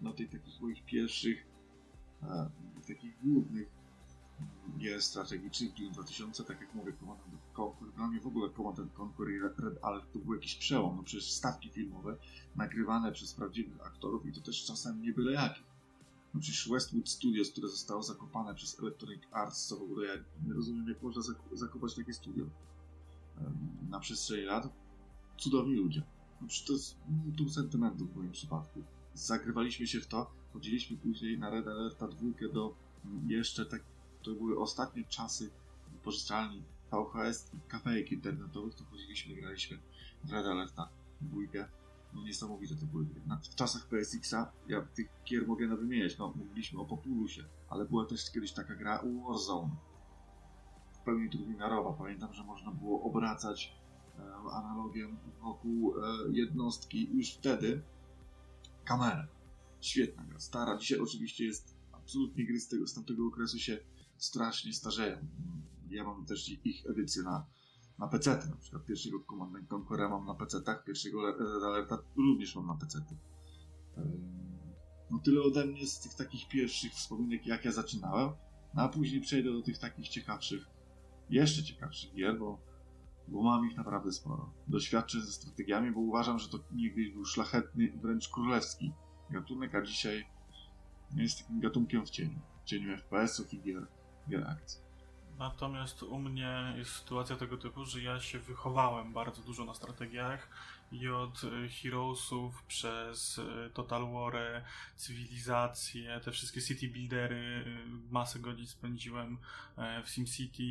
no tych takich moich pierwszych e, takich głównych gier strategicznych Dune 2000, tak jak mówię, Command Conquer. Dla mnie w ogóle Command Conquer i Red Alert to był jakiś przełom, no przecież stawki filmowe nagrywane przez prawdziwych aktorów i to też czasem nie byle jakich no przecież Westwood Studios, które zostało zakopane przez Electronic Arts, co w ogóle ja nie rozumiem, jak można zakopać takie studio na przestrzeni lat. Cudowni ludzie. No przecież to jest tu sentymentu w moim przypadku. Zagrywaliśmy się w to, chodziliśmy później na Red Alerta 2 do jeszcze tak, to były ostatnie czasy pożyczalni VHS i kafejek internetowych, to chodziliśmy, graliśmy w Red Alerta 2 no niesamowite to były. W czasach PSX-a, ja tych gier mogę wymieniać, no mówiliśmy o Populusie, ale była też kiedyś taka gra Warzone, w pełni trójwymiarowa. Pamiętam, że można było obracać e, analogiem wokół e, jednostki już wtedy kamerę. Świetna gra, stara. Dzisiaj oczywiście jest absolutnie gry z, tego, z tamtego okresu się strasznie starzeją. Ja mam też ich edycję na na PC, na przykład pierwszego Command Conquer'a mam na PC-tach, pierwszego Red Alerta również mam na PC. No tyle ode mnie z tych takich pierwszych wspominek, jak ja zaczynałem, no a później przejdę do tych takich ciekawszych, jeszcze ciekawszych gier, bo, bo mam ich naprawdę sporo. Doświadczę ze strategiami, bo uważam, że to niegdyś był szlachetny, wręcz królewski gatunek, a dzisiaj jest takim gatunkiem w cieniu. W cieniu FPS-ów i gier, gier akcji. Natomiast u mnie jest sytuacja tego typu, że ja się wychowałem bardzo dużo na strategiach i od e, Heroesów przez e, Total War, cywilizację, te wszystkie city buildery, e, masę godzin spędziłem w SimCity,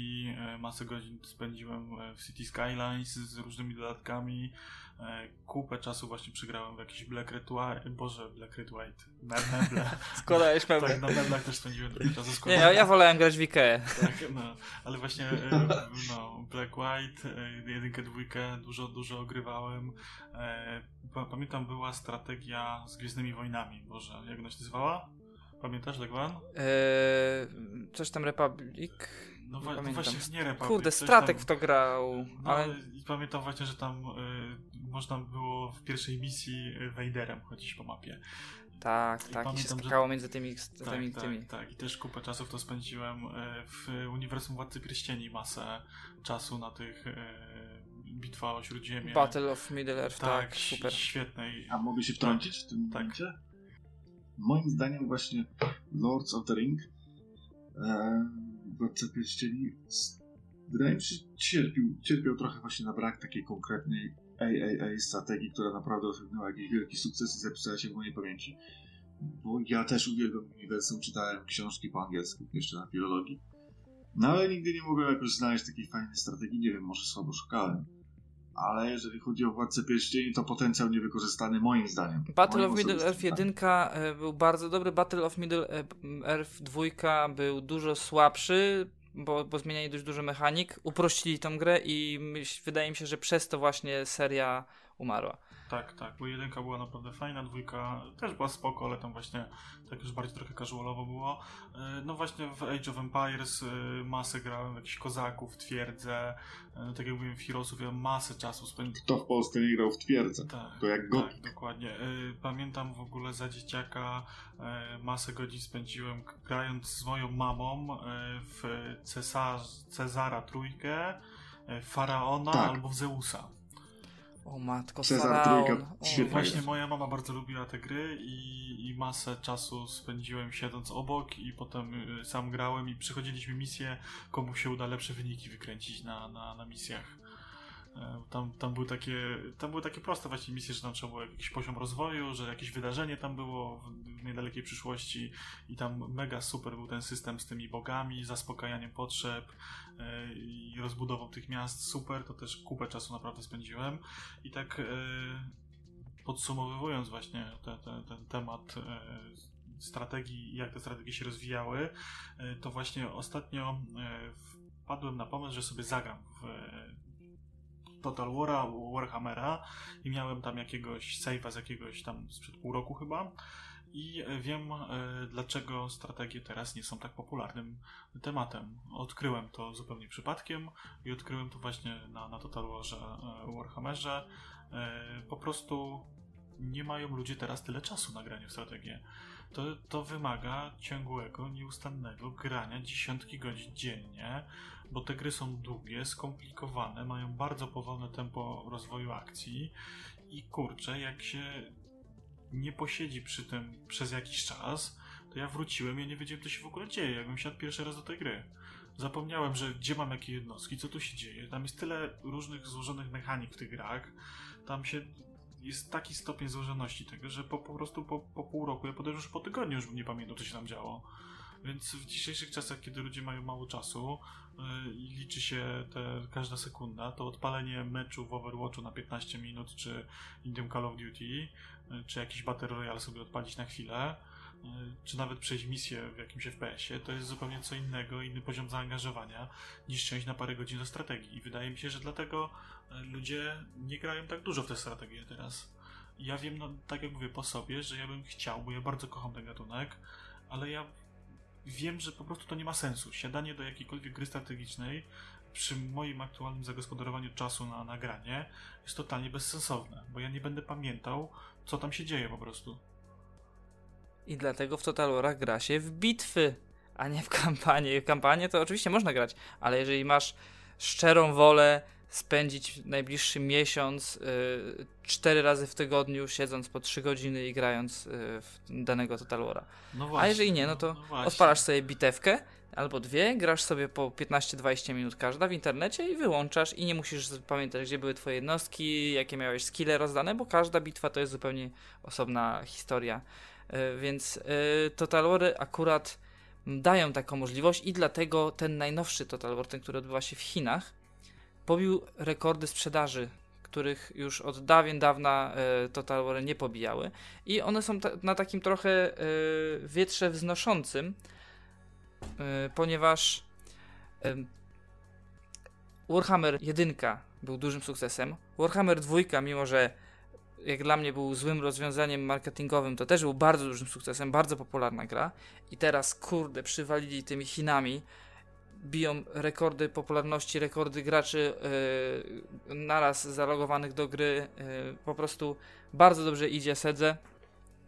masę godzin spędziłem w City Skylines z różnymi dodatkami. E, kupę czasu właśnie przygrałem w jakiś Black Red White, boże, Black Red White, meble. Składałeś meble. Tak, na meblach też spędziłem trochę czasu. Nie, ja, ja wolałem grać w Ikea. Tak, no, ale właśnie e, no, Black White, e, jedynkę, dwójkę, dużo, dużo ogrywałem. Pamiętam była strategia z Gwiezdnymi Wojnami, boże, jak ona się nazywała? Pamiętasz, Legwan? Eee, coś tam Republic. No, wa- no pamiętam. właśnie nie Republic. Kurde, Stratek tam- w to grał, No, ale i pamiętam właśnie, że tam y, można było w pierwszej misji y, Vaderem chodzić po mapie. tak, tak, i się pamiętam, że- skakało między tymi, z Tak, tymi, tak, tymi. tak. I też kupę czasu w to spędziłem y, w uniwersum Władcy Pierścieni. Masę czasu na tych y, bitwa o Śródziemie. Battle of Middle Earth, tak, tak, super. świetnej. A mogę się wtrącić w tym Tak. momencie? Moim zdaniem właśnie Lords of the Ring e, Władca Pierścieni wydaje mi się, że cierpiał, cierpiał trochę właśnie na brak takiej konkretnej AAA strategii, która naprawdę osiągnęła jakiś wielki sukces i zapisała się w mojej pamięci. Bo ja też uwielbiam uniwersum, czytałem książki po angielsku, jeszcze na filologii. No ale nigdy nie mogłem jakoś znaleźć takiej fajnej strategii, nie wiem, może słabo szukałem. Ale jeżeli chodzi o Władcę Pierścieni, to potencjał niewykorzystany moim zdaniem. Battle Moim of Middle osobistym Earth zdaniem. 1 e, był bardzo dobry, Battle of Middle e, Earth 2 był dużo słabszy, bo, bo zmieniali dość dużo mechanik, uprościli tą grę i wydaje mi się, że przez to właśnie seria umarła. Tak, tak, bo jedynka była naprawdę fajna, dwójka też była spoko, ale tam właśnie tak już bardziej trochę casualowo było. E, No właśnie w Age of Empires e, masę grałem, jakichś kozaków, twierdzę, e, tak jak mówiłem w Heroesów, ja masę czasu spędziłem. Kto w Polsce nie grał w twierdzę? Tak, To jak go- tak, dokładnie. Pamiętam w ogóle za dzieciaka masę godzin spędziłem grając z moją mamą w Cesarz, Cezara Trójkę, Faraona Tak. albo w Zeusa. O matko, Cezar Faraon. O, Właśnie moja mama bardzo lubiła te gry i, i masę czasu spędziłem siedząc obok i potem y, sam grałem i przychodziliśmy misje, komu się uda lepsze wyniki wykręcić na, na, na misjach. E, Tam, tam, były takie, tam były takie proste właśnie misje, że tam trzeba było jakiś poziom rozwoju, że jakieś wydarzenie tam było w, niedalekiej przyszłości i tam mega super był ten system z tymi bogami, zaspokajaniem potrzeb e, i rozbudową tych miast. Super, to też kupę czasu naprawdę spędziłem. I tak e, podsumowując właśnie te, te, ten temat strategii jak te strategie się rozwijały, to właśnie ostatnio wpadłem na pomysł, że sobie zagram w Total War'a, Warhammera i miałem tam jakiegoś save'a z jakiegoś tam sprzed pół roku chyba i wiem e, dlaczego strategie teraz nie są tak popularnym tematem. Odkryłem to zupełnie przypadkiem i odkryłem to właśnie na, na Total Warze, e, Warhammerze. E, Po prostu nie mają ludzie teraz tyle czasu na granie w strategię. To, to wymaga ciągłego, nieustannego grania dziesiątki godzin dziennie, bo te gry są długie, skomplikowane, mają bardzo powolne tempo rozwoju akcji i kurczę, jak się nie posiedzi przy tym przez jakiś czas, to ja wróciłem ja nie wiedziałem, co się w ogóle dzieje, jakbym siadł pierwszy raz do tej gry. Zapomniałem, że gdzie mam jakie jednostki, co tu się dzieje. Tam jest tyle różnych złożonych mechanik w tych grach. Tam się jest taki stopień złożoności tego, że po, po prostu po, po pół roku, ja podejrzewam, że po tygodniu już nie pamiętał, co się tam działo. Więc w dzisiejszych czasach, kiedy ludzie mają mało czasu yy, i liczy się te, każda sekunda, to odpalenie meczu w Overwatchu na 15 minut, czy innym Call of Duty, yy, czy jakiś Battle Royale sobie odpalić na chwilę, yy, czy nawet przejść misję w jakimś FPS-ie, to jest zupełnie co innego, inny poziom zaangażowania niż siąść na parę godzin do strategii. I wydaje mi się, że dlatego e, ludzie nie grają tak dużo w tę strategię teraz. Ja wiem, no, tak jak mówię po sobie, że ja bym chciał, bo ja bardzo kocham ten gatunek, ale ja wiem, że po prostu to nie ma sensu. Siadanie do jakiejkolwiek gry strategicznej przy moim aktualnym zagospodarowaniu czasu na nagranie jest totalnie bezsensowne, bo ja nie będę pamiętał, co tam się dzieje po prostu. I dlatego w Total War'ach gra się w bitwy, a nie w kampanię. W kampanię to oczywiście można grać, ale jeżeli masz szczerą wolę spędzić najbliższy miesiąc y, cztery razy w tygodniu siedząc po 3 godziny i grając y, w danego Total War'a. No A jeżeli nie, no to właśnie. odpalasz sobie bitewkę albo dwie, grasz sobie po 15-20 minut każda w internecie i wyłączasz i nie musisz pamiętać, gdzie były twoje jednostki, jakie miałeś skille rozdane, bo każda bitwa to jest zupełnie osobna historia. Y, Więc y, Total War akurat dają taką możliwość i dlatego ten najnowszy Total War, ten, który odbywa się w Chinach, pobił rekordy sprzedaży, których już od dawien dawna e, Total War nie pobijały. I one są na takim trochę e, wietrze wznoszącym, e, ponieważ e, Warhammer 1 był dużym sukcesem. Warhammer 2, mimo że jak dla mnie był złym rozwiązaniem marketingowym, to też był bardzo dużym sukcesem, bardzo popularna gra. I teraz, kurde, przywalili tymi Chinami, biją rekordy popularności, rekordy graczy yy, naraz zalogowanych do gry. Yy, po prostu bardzo dobrze idzie Sedze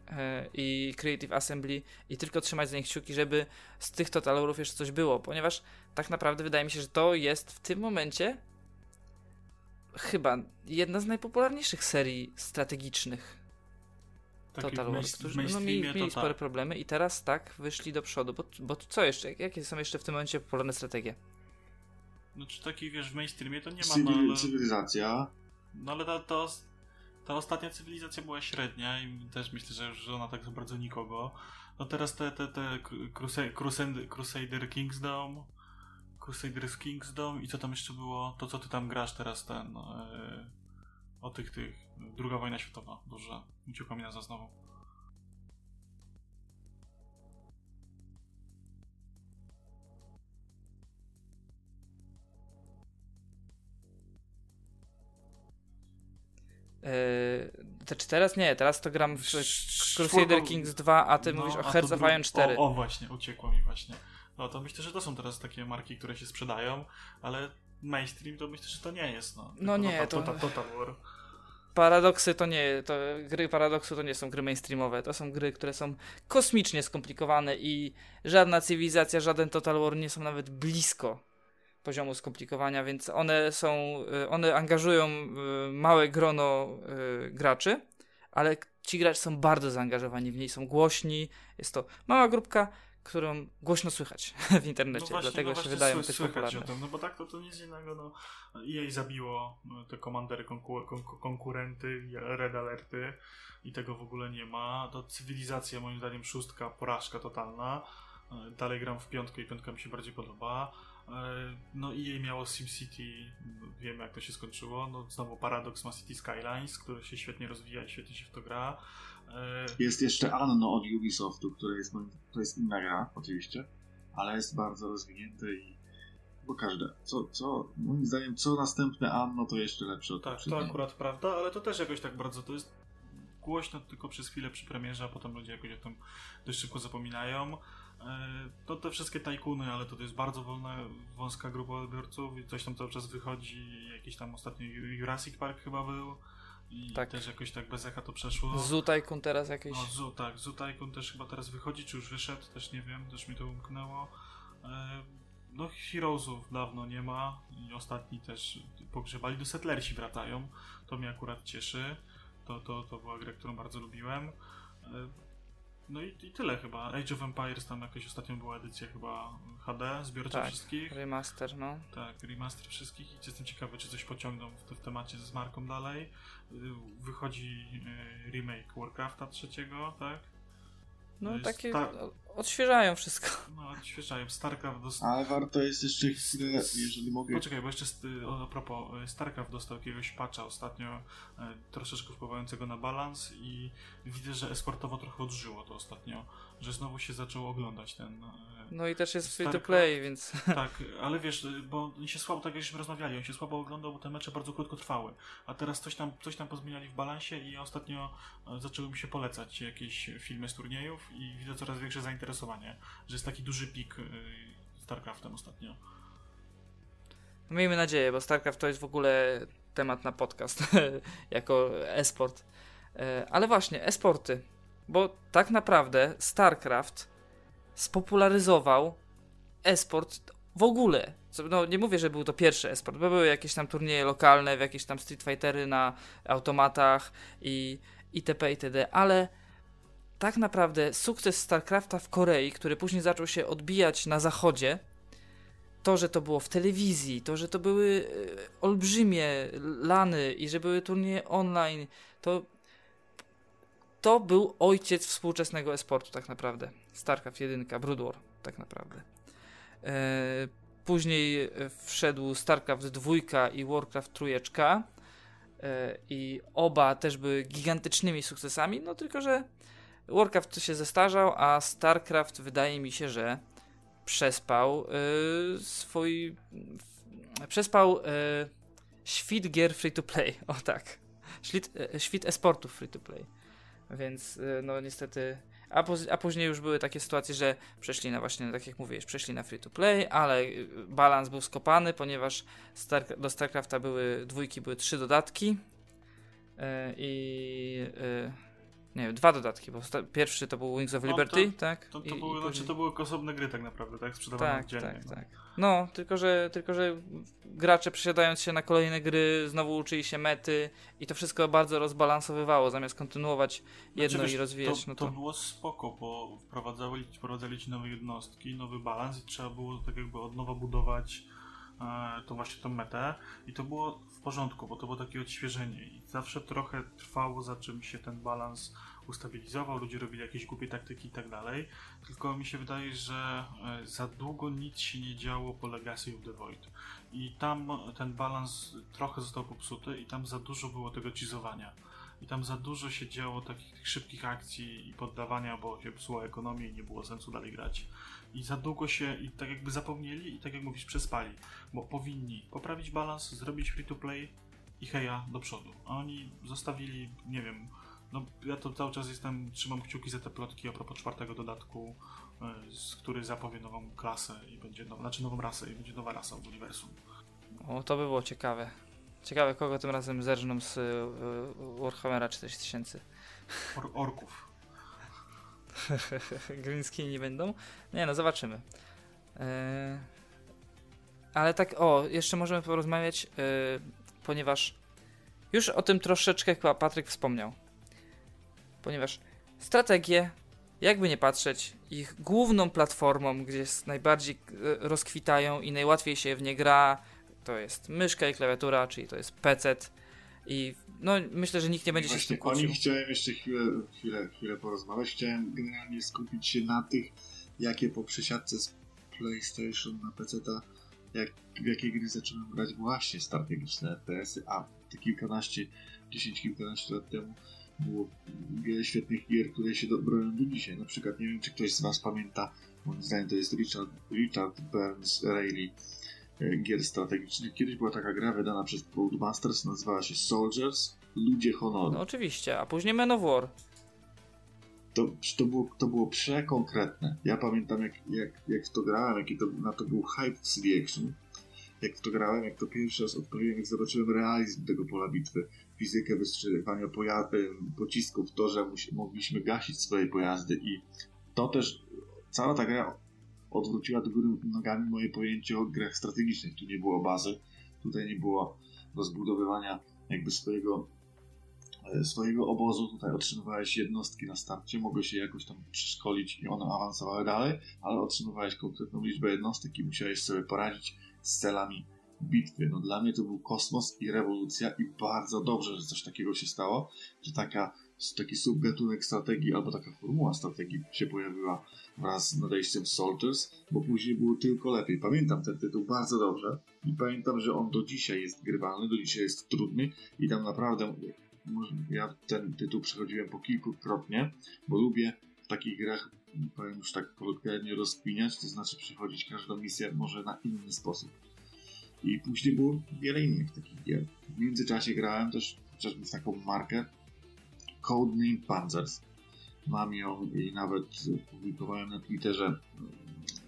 yy, i Creative Assembly i tylko trzymać za nich kciuki, żeby z tych totalorów jeszcze coś było, ponieważ tak naprawdę wydaje mi się, że to jest w tym momencie chyba jedna z najpopularniejszych serii strategicznych Takich Total War, którzy no, mieli, mainstreamie mieli to spore problemy i teraz tak wyszli do przodu, bo, bo co jeszcze? Jakie są jeszcze w tym momencie popularne strategie? Znaczy takich, wiesz, w mainstreamie to nie ma, no ale, Cywilizacja. no, ale ta, ta, ta ostatnia cywilizacja była średnia i też myślę, że już ona tak za bardzo nikogo. No teraz te, te, te Crusade, Crusade, Crusader Kingsdom, Crusaders Kingsdom i co tam jeszcze było? To co ty tam grasz teraz, ten, e, o tych, tych, druga wojna światowa, dobrze, uciekła mi nazwa znowu. Yy, te czy teraz? Nie, teraz to gram w Crusader Kings 2, a ty No, mówisz o Hearts of Iron 4. O, o, właśnie, uciekło mi właśnie. No to myślę, że to są teraz takie marki, które się sprzedają, ale mainstream to myślę, że to nie jest. No, No Tylko nie, to- Total, Total War. Paradoksy to nie, to gry paradoksu to nie są gry mainstreamowe, to są gry, które są kosmicznie skomplikowane i żadna cywilizacja, żaden Total War nie są nawet blisko poziomu skomplikowania, więc one są, y, one angażują y, małe grono y, graczy, ale ci gracze są bardzo zaangażowani w niej, są głośni, jest to mała grupka, którą głośno słychać w internecie, dlatego się właśnie wydają sły- słychać popularne. o tym, no bo tak to, to nic innego, no EA zabiło no, te komandery konku- konku- konkurenty, Red Alerty i tego w ogóle nie ma. To cywilizacja moim zdaniem szóstka, porażka totalna. E, Dalej gram w piątkę i piątka mi się bardziej podoba. E, No EA miało SimCity, no, wiemy jak to się skończyło. No znowu Paradox ma City Skylines, który się świetnie rozwija i świetnie się w to gra. E, Jest jeszcze Anno od Ubisoftu, które jest, to jest inna gra, oczywiście, ale jest bardzo rozwinięte i bo każde, co, co, moim zdaniem, co następne Anno, to jeszcze lepsze od Tak, to akurat prawda, ale to też jakoś tak bardzo to jest głośno tylko przez chwilę przy premierze, a potem ludzie jakoś o tym dość szybko zapominają. E, To te wszystkie tajkuny, ale to jest bardzo wolna, wąska grupa odbiorców i coś tam cały czas wychodzi. Jakiś tam ostatnio Jurassic Park chyba był i Tak. też jakoś tak bez echa to przeszło. Tycoon teraz jakieś... No, Zoo, tak, Tycoon też chyba teraz wychodzi, czy już wyszedł, też nie wiem, też mi to umknęło. E, No, Heroesów dawno nie ma i ostatni też pogrzebali. Do Settlersi wracają, to mnie akurat cieszy. To, to, to była gra, którą bardzo lubiłem. No i, i tyle chyba. Age of Empires, tam jakaś ostatnio była edycja chyba HD, zbiorcza Tak. wszystkich. Remaster, no. Tak, remaster wszystkich i jestem ciekawy, czy coś pociągną w, w temacie z marką dalej. Wychodzi y, remake Warcrafta trzeciego, tak? No takie tak. o- odświeżają wszystko. No, odświeżają. StarCraft dostał... Ale warto jest jeszcze chwilę, jeżeli mogę, Poczekaj, bo jeszcze a propos, y, StarCraft dostał jakiegoś patcha ostatnio, y, troszeczkę wpływającego na balans i widzę, że esportowo trochę odżyło to ostatnio, że znowu się zaczął oglądać ten... y, No i też jest free to play, więc Tak, ale wiesz, bo on się słabo, tak jak żeśmy rozmawiali, on się słabo oglądał, bo te mecze bardzo krótko trwały. A teraz coś tam, coś tam pozmieniali w balansie i ostatnio e, zaczęły mi się polecać jakieś filmy z turniejów i widzę coraz większe zainteresowanie, że jest taki duży pik y, StarCraftem ostatnio. miejmy nadzieję, bo StarCraft to jest w ogóle temat na podcast jako e-sport. E, Ale właśnie, e-sporty, bo tak naprawdę StarCraft spopularyzował e-sport w ogóle. No, nie mówię, że był to pierwszy e-sport, bo były jakieś tam turnieje lokalne, jakieś tam Street Fightery na automatach i itp. itd., ale tak naprawdę sukces StarCrafta w Korei, który później zaczął się odbijać na zachodzie, to, że to było w telewizji, to, że to były e, olbrzymie lany i że były turnieje online, to to był ojciec współczesnego esportu tak naprawdę. StarCraft 1, Brood War tak naprawdę. E, później wszedł StarCraft 2 i Warcraft 3 e, i oba też były gigantycznymi sukcesami, no tylko, że Warcraft się zestarzał, a StarCraft wydaje mi się, że przespał y, swój. przespał y, świt gier free to play. O tak. świt, e, świt esportów free to play. Więc e, no niestety. A, a później już były takie sytuacje, że przeszli na właśnie, tak jak mówiłeś, przeszli na free to play, ale e, balans był skopany, ponieważ Star, do StarCrafta były dwójki, były trzy dodatki. Yy, I yy, nie wiem, dwa dodatki, bo pierwszy to był Wings of Liberty, no to, tak? To, to, I, były, i znaczy to były osobne gry tak naprawdę, tak? Sprzedawane tak, oddzielnie. Tak, no. tak. No, tylko że, tylko że gracze przesiadając się na kolejne gry znowu uczyli się mety i to wszystko bardzo rozbalansowywało, zamiast kontynuować jedno znaczy, i rozwijać. To, no to... to było spoko, bo wprowadzali, wprowadzali ci nowe jednostki, nowy balans i trzeba było tak jakby od nowa budować to właśnie tą metę. I to było w porządku, bo to było takie odświeżenie. I zawsze trochę trwało za czym się ten balans ustabilizował, ludzie robili jakieś głupie taktyki i tak dalej, tylko mi się wydaje, że e, za długo nic się nie działo po Legacy of the Void. I tam ten balans trochę został popsuty i tam za dużo było tego cheezowania i tam za dużo się działo takich szybkich akcji i poddawania, bo się psuła ekonomia i nie było sensu dalej grać. I za długo się, i tak jakby zapomnieli i tak jak mówisz, przespali, bo powinni poprawić balans, zrobić free to play i heja do przodu. A oni zostawili, nie wiem, no ja to cały czas jestem, trzymam kciuki za te plotki a propos czwartego dodatku, y, z który zapowie nową klasę i będzie nowa, znaczy nową rasę i będzie nowa rasa w uniwersum. O, to by było ciekawe. Ciekawe, kogo tym razem zerżną z y, Warhammera 4000. Or orków. Green nie będą? Nie no, zobaczymy. Yy... Ale tak, o, jeszcze możemy porozmawiać, yy, ponieważ już o tym troszeczkę chyba Patryk wspomniał. Ponieważ strategie, jakby nie patrzeć, ich główną platformą, gdzie najbardziej yy, rozkwitają i najłatwiej się w nie gra, to jest myszka i klawiatura, czyli to jest PC. I no, myślę, że nikt nie będzie Właśnie się z tym kłócił. Nich chciałem jeszcze chwilę, chwilę, chwilę porozmawiać. Chciałem generalnie skupić się na tych, jakie po przesiadce z PlayStation na PC, jak, w jakie gry zacząłem grać właśnie strategiczne FPS-y, a te kilkanaście, dziesięć, kilkanaście lat temu było wiele świetnych gier, które się dobrałem do dzisiaj. Na przykład, nie wiem, czy ktoś z Was pamięta, moim zdaniem to jest Richard, Richard Burns Rayleigh gier strategicznych. Kiedyś była taka gra wydana przez Codemasters, nazywała się Soldiers, Ludzie Honoru. No oczywiście, a później Men of War. To, to, było, to było przekonkretne. Ja pamiętam jak, jak, jak to grałem, jaki to, na to był hype w CD Action. Jak w to grałem, jak to pierwszy raz odkryłem, jak zobaczyłem realizm tego pola bitwy, fizykę wystrzeliwania pojazdy, pocisków, to, że mogliśmy gasić swoje pojazdy i to też, cała ta gra odwróciła do góry nogami moje pojęcie o grach strategicznych. Tu nie było bazy, tutaj nie było rozbudowywania jakby swojego e, swojego obozu, tutaj otrzymywałeś jednostki na starcie, mogłeś się jakoś tam przeszkolić i one awansowały dalej, ale otrzymywałeś konkretną liczbę jednostek i musiałeś sobie poradzić z celami bitwy. No dla mnie to był kosmos i rewolucja i bardzo dobrze, że coś takiego się stało, że taka, taki subgatunek strategii albo taka formuła strategii się pojawiła wraz z nadejściem Soldiers, bo później było tylko lepiej. Pamiętam ten tytuł bardzo dobrze i pamiętam, że on do dzisiaj jest grywalny, do dzisiaj jest trudny i tam naprawdę ja ten tytuł przechodziłem po kilkukrotnie, bo lubię w takich grach, powiem już tak kolokwialnie, rozkminiać, to znaczy przechodzić każdą misję może na inny sposób. I później było wiele innych takich gier. W międzyczasie grałem też chociażby w taką markę Codename Panzers mam ją i nawet publikowałem na Twitterze mm,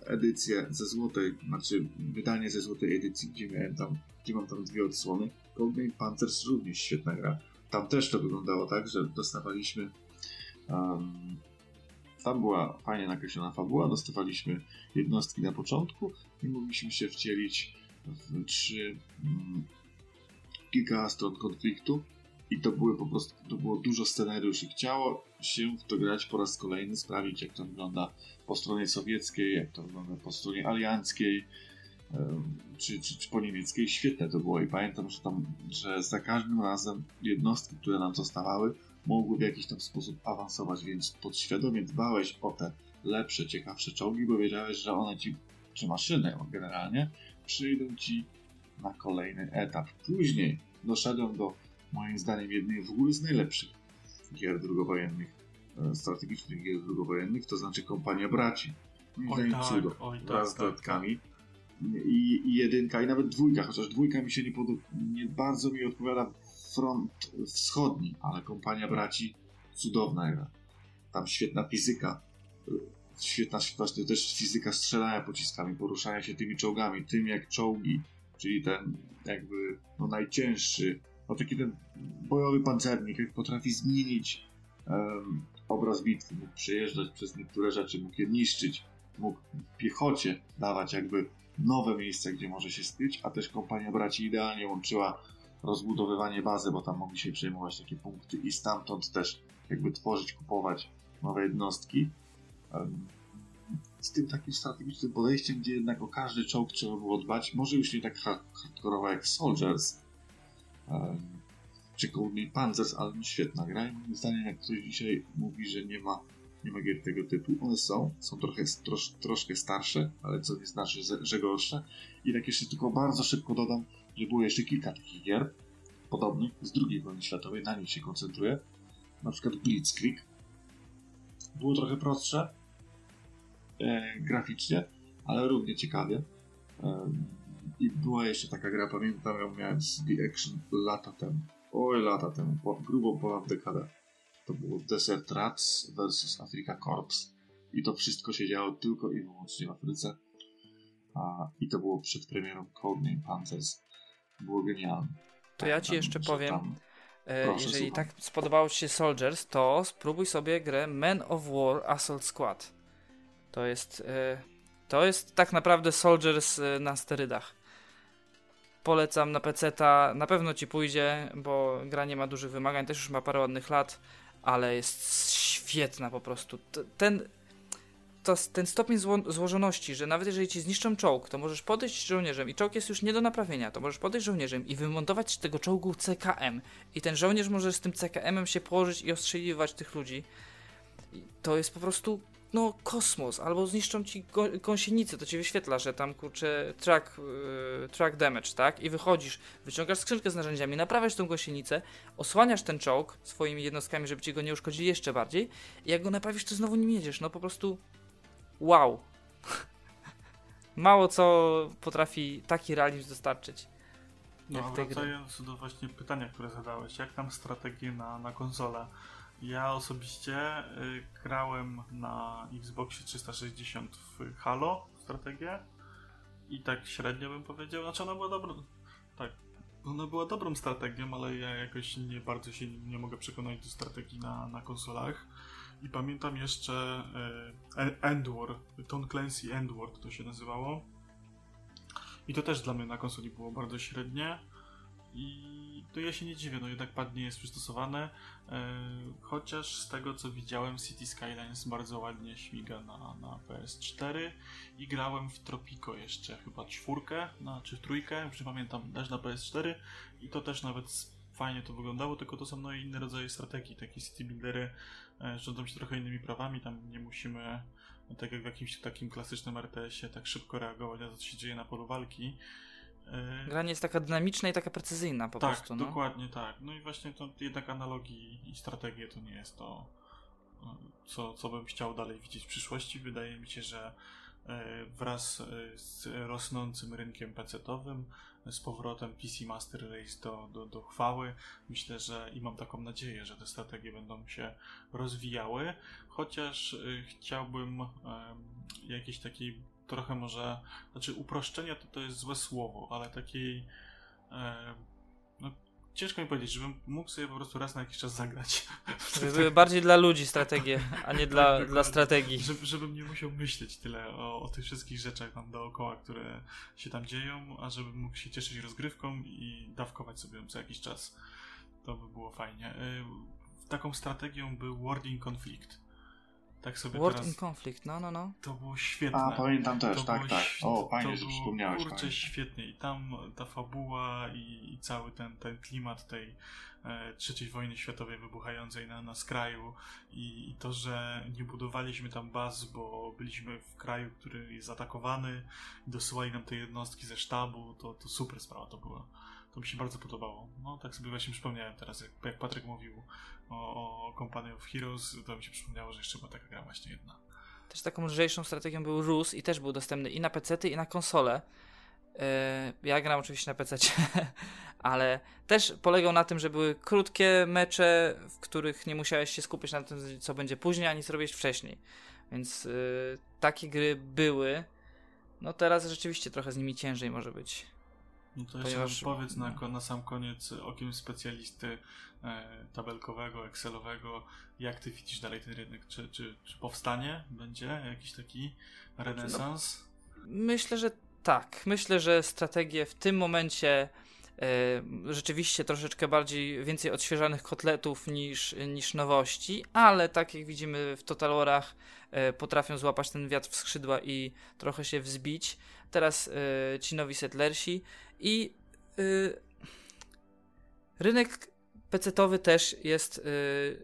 edycję ze złotej, znaczy wydanie ze złotej edycji, gdzie miałem tam, gdzie mam tam dwie odsłony. Codename Panzers również świetna gra. Tam też to wyglądało tak, że dostawaliśmy um, tam była fajnie nakreślona fabuła, dostawaliśmy jednostki na początku i mogliśmy się wcielić w trzy um, kilka stron konfliktu i to były po prostu, to było dużo scenariuszy. Chciało się w to grać po raz kolejny, sprawdzić jak to wygląda po stronie sowieckiej, jak to wygląda po stronie alianckiej, czy, czy, czy po niemieckiej. Świetne to było i pamiętam, że tam, że za każdym razem jednostki, które nam zostawały, mogły w jakiś tam sposób awansować, więc podświadomie dbałeś o te lepsze, ciekawsze czołgi, bo wiedziałeś, że one ci, czy maszyny generalnie, przyjdą ci na kolejny etap. Później doszedłem do moim zdaniem jednej w ogóle z najlepszych gier drugowojennych, e, strategicznych gier drugowojennych, to znaczy Kompania Braci. Moim zdaniem tak, cudo, oj, tak, wraz z tak, dodatkami. I, I, jedynka, i nawet dwójka, chociaż dwójka mi się nie, pod, nie bardzo mi odpowiada front wschodni, ale kompania braci cudowna gra. Tam świetna fizyka. Świetna właśnie też fizyka strzelania pociskami, poruszania się tymi czołgami, tym jak czołgi, czyli ten jakby no najcięższy, no taki ten bojowy pancernik, jak potrafi zmienić um, obraz bitwy, mógł przejeżdżać przez niektóre rzeczy, mógł je niszczyć, mógł piechocie dawać jakby nowe miejsca, gdzie może się skryć, a też kompania braci idealnie łączyła rozbudowywanie bazy, bo tam mogli się przejmować takie punkty i stamtąd też jakby tworzyć, kupować nowe jednostki. Z tym takim strategicznym podejściem, gdzie jednak o każdy czołg trzeba było dbać, może już nie tak hardkorowo jak Soldiers, czy Codename Panzers, ale świetna gra i moim zdaniem jak ktoś dzisiaj mówi, że nie ma, nie ma gier tego typu, one są, są trochę, trosz, troszkę starsze, ale co nie znaczy, że gorsze. I tak jeszcze tylko bardzo szybko dodam, że było jeszcze kilka takich gier podobnych z II wojny światowej, na nich się koncentruję. Na przykład Blitzkrieg. Było trochę prostsze e, graficznie, ale równie ciekawie. E, I była jeszcze taka gra, pamiętam ją miałem z The Action lata temu. Oj, lata temu, po, grubo ponad dekadę. To było Desert Rats vs Africa Corps. I to wszystko się działo tylko i wyłącznie w Afryce. A, I to było przed premierą Codename Panthers było genialne. To ja ci jeszcze powiem, tam... E, Proszę, jeżeli słucham. tak spodobało ci się Soldiers, to spróbuj sobie grę Men of War Assault Squad. To jest, e, to jest tak naprawdę Soldiers e, na sterydach. Polecam na PC, na pewno ci pójdzie, bo gra nie ma dużych wymagań, też już ma parę ładnych lat, ale jest świetna po prostu. Ten to, ten stopień zło, złożoności, że nawet jeżeli ci zniszczą czołg, to możesz podejść żołnierzem i czołg jest już nie do naprawienia, to możesz podejść żołnierzem i wymontować z tego czołgu CKM i ten żołnierz może z tym CKM-em się położyć i ostrzeliwać tych ludzi. I to jest po prostu no kosmos, albo zniszczą ci gąsienicę, to ci wyświetla, że tam kurczę track, yy, track damage, tak? I wychodzisz, wyciągasz skrzynkę z narzędziami, naprawiasz tą gąsienicę, osłaniasz ten czołg swoimi jednostkami, żeby ci go nie uszkodzili jeszcze bardziej i jak go naprawisz, to znowu nim jedziesz, no po prostu wow. Mało co potrafi taki realizm dostarczyć. No, wracając do właśnie pytania, które zadałeś, jak tam strategię na, na konsolę? Ja osobiście y, grałem na Xboxie 360 w Halo strategię i tak średnio bym powiedział, znaczy ona była dobra, tak, ona była dobrą strategią, ale ja jakoś nie bardzo się nie mogę przekonać do strategii na, na konsolach. I pamiętam jeszcze e, Endwar, Tom Clancy Endwar to się nazywało. I to też dla mnie na konsoli było bardzo średnie. I to ja się nie dziwię, no jednak pad nie jest przystosowane. E, chociaż z tego co widziałem, City Skylines bardzo ładnie śmiga na, na PS4 i grałem w Tropico jeszcze chyba czwórkę, no, czy trójkę, już nie pamiętam, też na PS4 i to też nawet fajnie to wyglądało, tylko to są no inne rodzaje strategii, takie city buildery E, rządzą się trochę innymi prawami, tam nie musimy, tak jak w jakimś takim klasycznym RTS-ie, tak szybko reagować na to, co się dzieje na polu walki. E, Gra nie jest taka dynamiczna i taka precyzyjna po tak, prostu. No. dokładnie tak. No i właśnie to jednak analogii i strategie to nie jest to, no, co, co bym chciał dalej widzieć w przyszłości. Wydaje mi się, że e, wraz z rosnącym rynkiem PC-owym z powrotem PC Master Race do, do, do chwały. Myślę, że i mam taką nadzieję, że te strategie będą się rozwijały, chociaż chciałbym jakiejś takiej trochę może, znaczy uproszczenia to, to jest złe słowo, ale takiej y, no, ciężko mi powiedzieć, żebym mógł sobie po prostu raz na jakiś czas zagrać. Żeby bardziej dla ludzi strategie, a nie dla, tak, dla strategii. Żeby, żebym nie musiał myśleć tyle o, o tych wszystkich rzeczach tam dookoła, które się tam dzieją, a żebym mógł się cieszyć rozgrywką i dawkować sobie co jakiś czas. To by było fajnie. Y, taką strategią był Wording Conflict tak sobie World teraz... in Conflict, no, no, no. To było świetne. A, pamiętam też, to tak, tak. O, fajnie, że przypomniałeś. Kurczę, świetnie. I tam ta fabuła i, i cały ten, ten klimat tej e, trzeciej wojny światowej wybuchającej na, na skraju i, i, to, że nie budowaliśmy tam baz, bo byliśmy w kraju, który jest atakowany i dosyłali nam te jednostki ze sztabu, to, to super sprawa to była. To mi się bardzo podobało. No, tak sobie właśnie przypomniałem teraz, jak, jak Patryk mówił o, o Company of Heroes, to mi się przypomniało, że jeszcze była taka gra właśnie jedna. Też taką lżejszą strategią był Rus i też był dostępny i na PC, i na konsole. E, ja gram oczywiście na PC, ale też polegał na tym, że były krótkie mecze, w których nie musiałeś się skupić na tym, co będzie później, ani co robić wcześniej. Więc e, takie gry były. No teraz rzeczywiście trochę z nimi ciężej może być. No to jeszcze Ponieważ... powiedz na, na sam koniec okiem specjalisty tabelkowego, excelowego, jak ty widzisz dalej ten rynek? Czy, czy, czy powstanie będzie jakiś taki renesans? No, myślę, że tak. Myślę, że strategie w tym momencie e, rzeczywiście troszeczkę bardziej, więcej odświeżanych kotletów niż, niż nowości, ale tak jak widzimy w Total Warach e, potrafią złapać ten wiatr w skrzydła i trochę się wzbić. Teraz e, ci nowi settlersi i rynek pecetowy też jest y,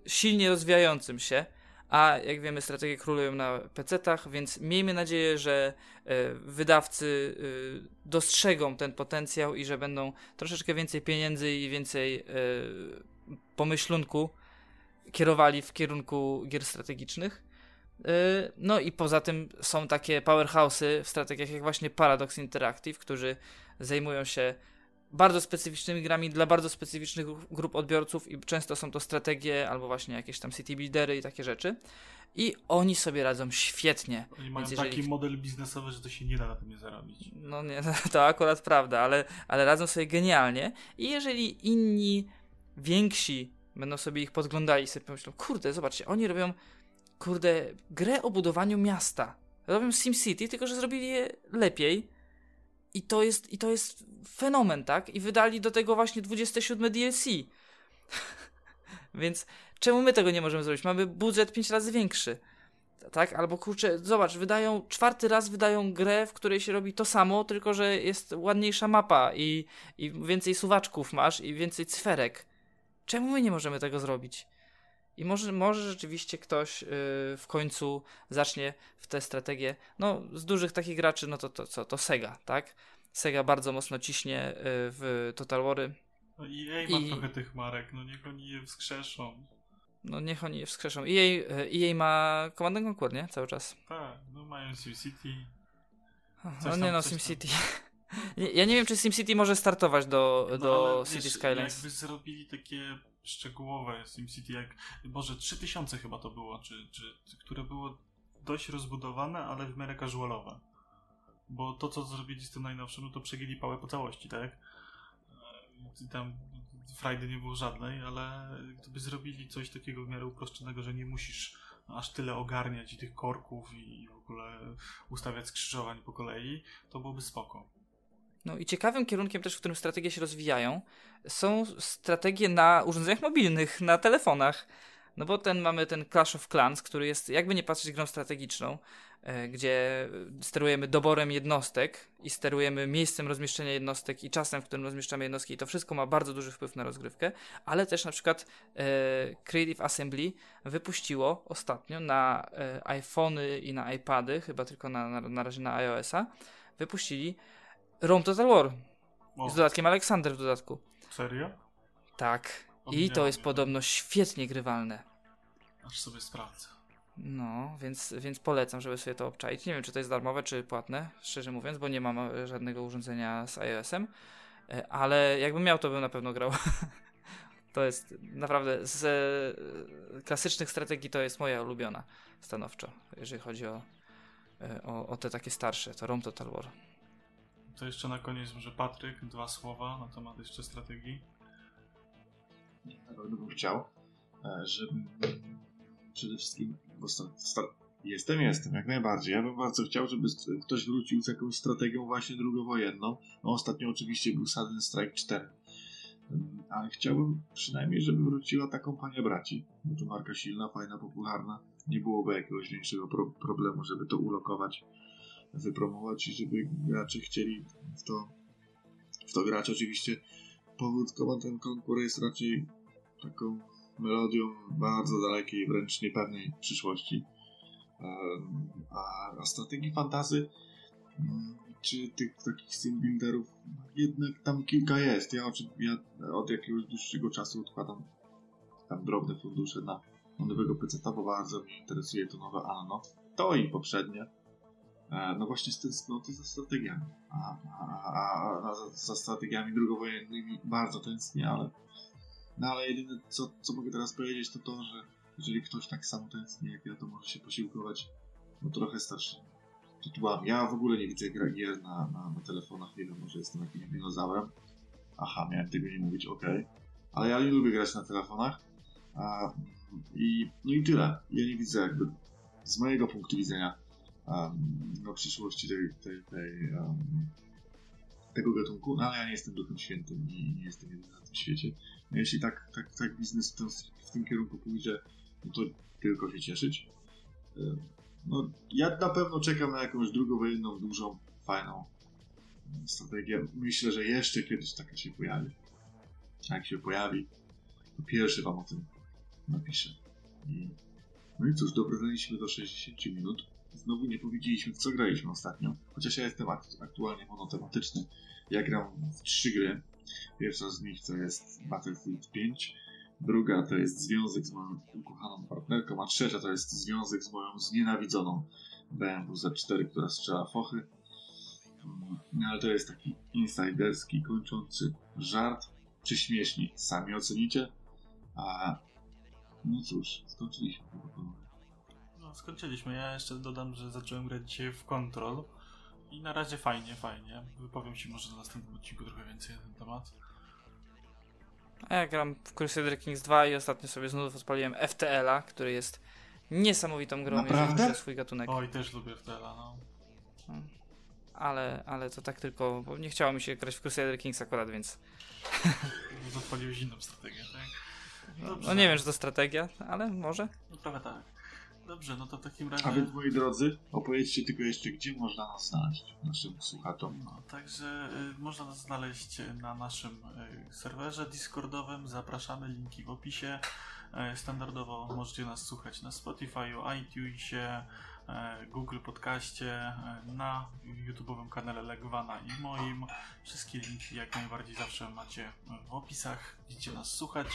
silnie rozwijającym się, a jak wiemy strategie królują na pecetach, więc miejmy nadzieję, że y, wydawcy y, dostrzegą ten potencjał i że będą troszeczkę więcej pieniędzy i więcej pomyślunku kierowali w kierunku gier strategicznych. No i poza tym są takie powerhouse'y w strategiach jak właśnie Paradox Interactive, którzy zajmują się bardzo specyficznymi grami dla bardzo specyficznych grup odbiorców i często są to strategie albo właśnie jakieś tam city buildery i takie rzeczy. I oni sobie radzą świetnie. Oni mają jeżeli... taki model biznesowy, że to się nie da na tym nie zarobić. No nie, to akurat prawda, ale, ale radzą sobie genialnie. I jeżeli inni, więksi będą sobie ich podglądali i sobie pomyślą, kurde, zobaczcie, oni robią, kurde, grę o budowaniu miasta. Robią SimCity, tylko że zrobili je lepiej i to jest, i to jest fenomen, tak? I wydali do tego właśnie 27 DLC. Więc czemu my tego nie możemy zrobić? Mamy budżet 5 razy większy. Tak? Albo kurczę, zobacz, wydają, czwarty raz wydają grę, w której się robi to samo, tylko że jest ładniejsza mapa i, i więcej suwaczków masz i więcej cyferek. Czemu my nie możemy tego zrobić? I może, może rzeczywiście ktoś yy, w końcu zacznie w tę strategię. No, z dużych takich graczy, no to, to co? To, to Sega, tak? Sega bardzo mocno ciśnie yy, w Total Wary. No i EA ma I... trochę tych marek, no niech oni je wskrzeszą. No niech oni je wskrzeszą. EA, EA ma Command Conquer, nie? Cały czas. Tak, no mają SimCity. No nie no, SimCity. ja nie wiem, czy SimCity może startować do, no, do City wiesz, Skylines. Jakby zrobili takie szczegółowe SimCity, jak, Boże, 3000 chyba to było, czy, czy, które było dość rozbudowane, ale w miarę casualowe. Bo to, co zrobili z tym najnowszym, no to przegięli pałę po całości, tak? I tam frajdy nie było żadnej, ale gdyby zrobili coś takiego w miarę uproszczonego, że nie musisz aż tyle ogarniać i tych korków i w ogóle ustawiać skrzyżowań po kolei, to byłoby spoko. No i ciekawym kierunkiem też, w którym strategie się rozwijają, są strategie na urządzeniach mobilnych, na telefonach. No bo ten mamy ten Clash of Clans, który jest jakby nie patrzeć grą strategiczną, e, gdzie sterujemy doborem jednostek i sterujemy miejscem rozmieszczenia jednostek i czasem, w którym rozmieszczamy jednostki i to wszystko ma bardzo duży wpływ na rozgrywkę, ale też na przykład e, Creative Assembly wypuściło ostatnio na e, iPhony i na iPady, chyba tylko na, na, na razie na iOS-a, wypuścili Rome Total War. O. Z dodatkiem Aleksander w dodatku. Serio? Tak. I to jest podobno świetnie grywalne. Aż sobie sprawdzę. No, więc, więc polecam, żeby sobie to obczaić. Nie wiem, czy to jest darmowe, czy płatne, szczerze mówiąc, bo nie mam e, żadnego urządzenia z iOS-em, e, ale jakbym miał, to bym na pewno grał. to jest naprawdę z e, klasycznych strategii to jest moja ulubiona stanowczo, jeżeli chodzi o, o, o te takie starsze, to Rome Total War. To jeszcze na koniec może Patryk, dwa słowa na temat jeszcze strategii. Na pewno bym chciał, e, żeby przede wszystkim, bo jestem, jestem, jak najbardziej. Ja bym bardzo chciał, żeby ktoś wrócił z jakąś strategią właśnie drugowojenną. No ostatnio oczywiście był Sudden Strike 4. Ale chciałbym przynajmniej, żeby wróciła ta kompania braci. Bo to marka silna, fajna, popularna. Nie byłoby jakiegoś większego pro problemu, żeby to ulokować wypromować i żeby gracze chcieli w to, w to grać. Oczywiście powód Command Conquer jest raczej taką melodią bardzo dalekiej, wręcz niepewnej przyszłości. A, a strategii fantazy mm, czy tych takich sim builderów jednak tam kilka jest. Ja, ja od jakiegoś dłuższego czasu odkładam tam drobne fundusze na, nowego PC, bo bardzo mnie interesuje to nowe Anno. To i poprzednie no właśnie z tęsknoty za strategiami. A, a, a, a za, strategiami drugowojennymi bardzo tęsknię, ale no ale jedyne co, co mogę teraz powiedzieć to to, że jeżeli ktoś tak samo tęskni jak ja, to może się posiłkować no, trochę starszymi tytułami. Ja w ogóle nie widzę gier na, na, na telefonach, nie wiem, może jestem jakimś dinozaurem. Aha, miałem tego nie mówić, ok. Ale ja nie lubię grać na telefonach. A, i, no i tyle. Ja nie widzę jakby z mojego punktu widzenia um, no, przyszłości tej, tej, tej um, tego gatunku, no ale ja nie jestem duchem świętym i nie jestem jedyny na tym świecie. No, jeśli tak, tak, tak biznes w tym, w tym kierunku pójdzie, no to tylko się cieszyć. No, ja na pewno czekam na jakąś drugowojenną, dużą, fajną strategię. Myślę, że jeszcze kiedyś taka się pojawi. Jak się pojawi, to pierwszy wam o tym napiszę. I... No i cóż, dobraliśmy do 60 minut. Znowu nie powiedzieliśmy, co graliśmy ostatnio. Chociaż ja jestem aktualnie monotematyczny. Ja gram w trzy gry. Pierwsza z nich to jest Battlefield 5. Druga to jest związek z moją ukochaną partnerką, a trzecia to jest związek z moją znienawidzoną BMW Z4, która strzela fochy. No ale to jest taki insiderski, kończący żart. Czy śmieszni? Sami ocenicie. A no cóż, skończyliśmy chyba skończyliśmy. Ja jeszcze dodam, że zacząłem grać dzisiaj w Control. I na razie fajnie, fajnie. Wypowiem Ci może na następnym odcinku trochę więcej na ten temat. A ja gram w Crusader Kings 2 i ostatnio sobie znów odpaliłem FTL-a, który jest niesamowitą grą, Naprawdę? jeżeli chodzi o swój gatunek. Oj, też lubię FTL-a, no. Ale, ale to tak tylko, bo nie chciało mi się grać w Crusader Kings akurat, więc... Odpaliłeś inną strategię, tak? No, Dobrze. no nie wiem, czy to strategia, ale może. No prawie tak. Dobrze, no to w takim A razie... więc moi drodzy, opowiedzcie tylko jeszcze, gdzie można nas znaleźć naszym słuchaczom. No, także y, można nas znaleźć na naszym y, serwerze Discordowym. Zapraszamy, linki w opisie. Y, standardowo możecie nas słuchać na Spotify'u, iTunesie, y, Google Podcaście, y, na YouTube'owym kanale Legwana i moim. Wszystkie linki jak najbardziej zawsze macie w opisach, gdzie nas słuchać.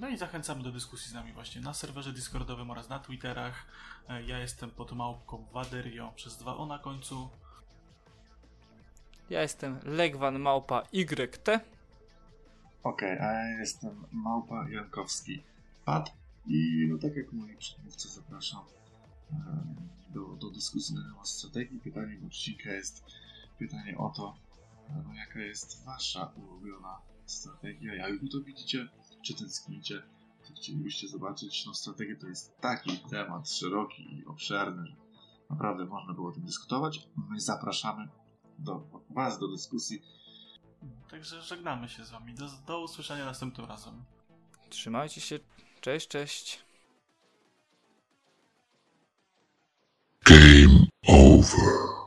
No i zachęcamy do dyskusji z nami właśnie na serwerze Discordowym oraz na Twitterach. Y, Ja jestem pod małpką Waderio przez dwa o na końcu. Ja jestem Legwan Małpa YT. Okej, a ja jestem Małpa Jankowski Pat i no tak jak moi przedmówcy zapraszam do, do dyskusji na temat strategii. Pytaniem odcinka jest pytanie o to, no, jaka jest wasza ulubiona strategia, jak wy to widzicie, czy tęsknicie, co chcielibyście zobaczyć. No strategia to jest taki temat szeroki i obszerny, że naprawdę można było o tym dyskutować. My zapraszamy do was do dyskusji. Także żegnamy się z wami. Do, do usłyszenia następnym razem. Trzymajcie się. Cześć, cześć. over.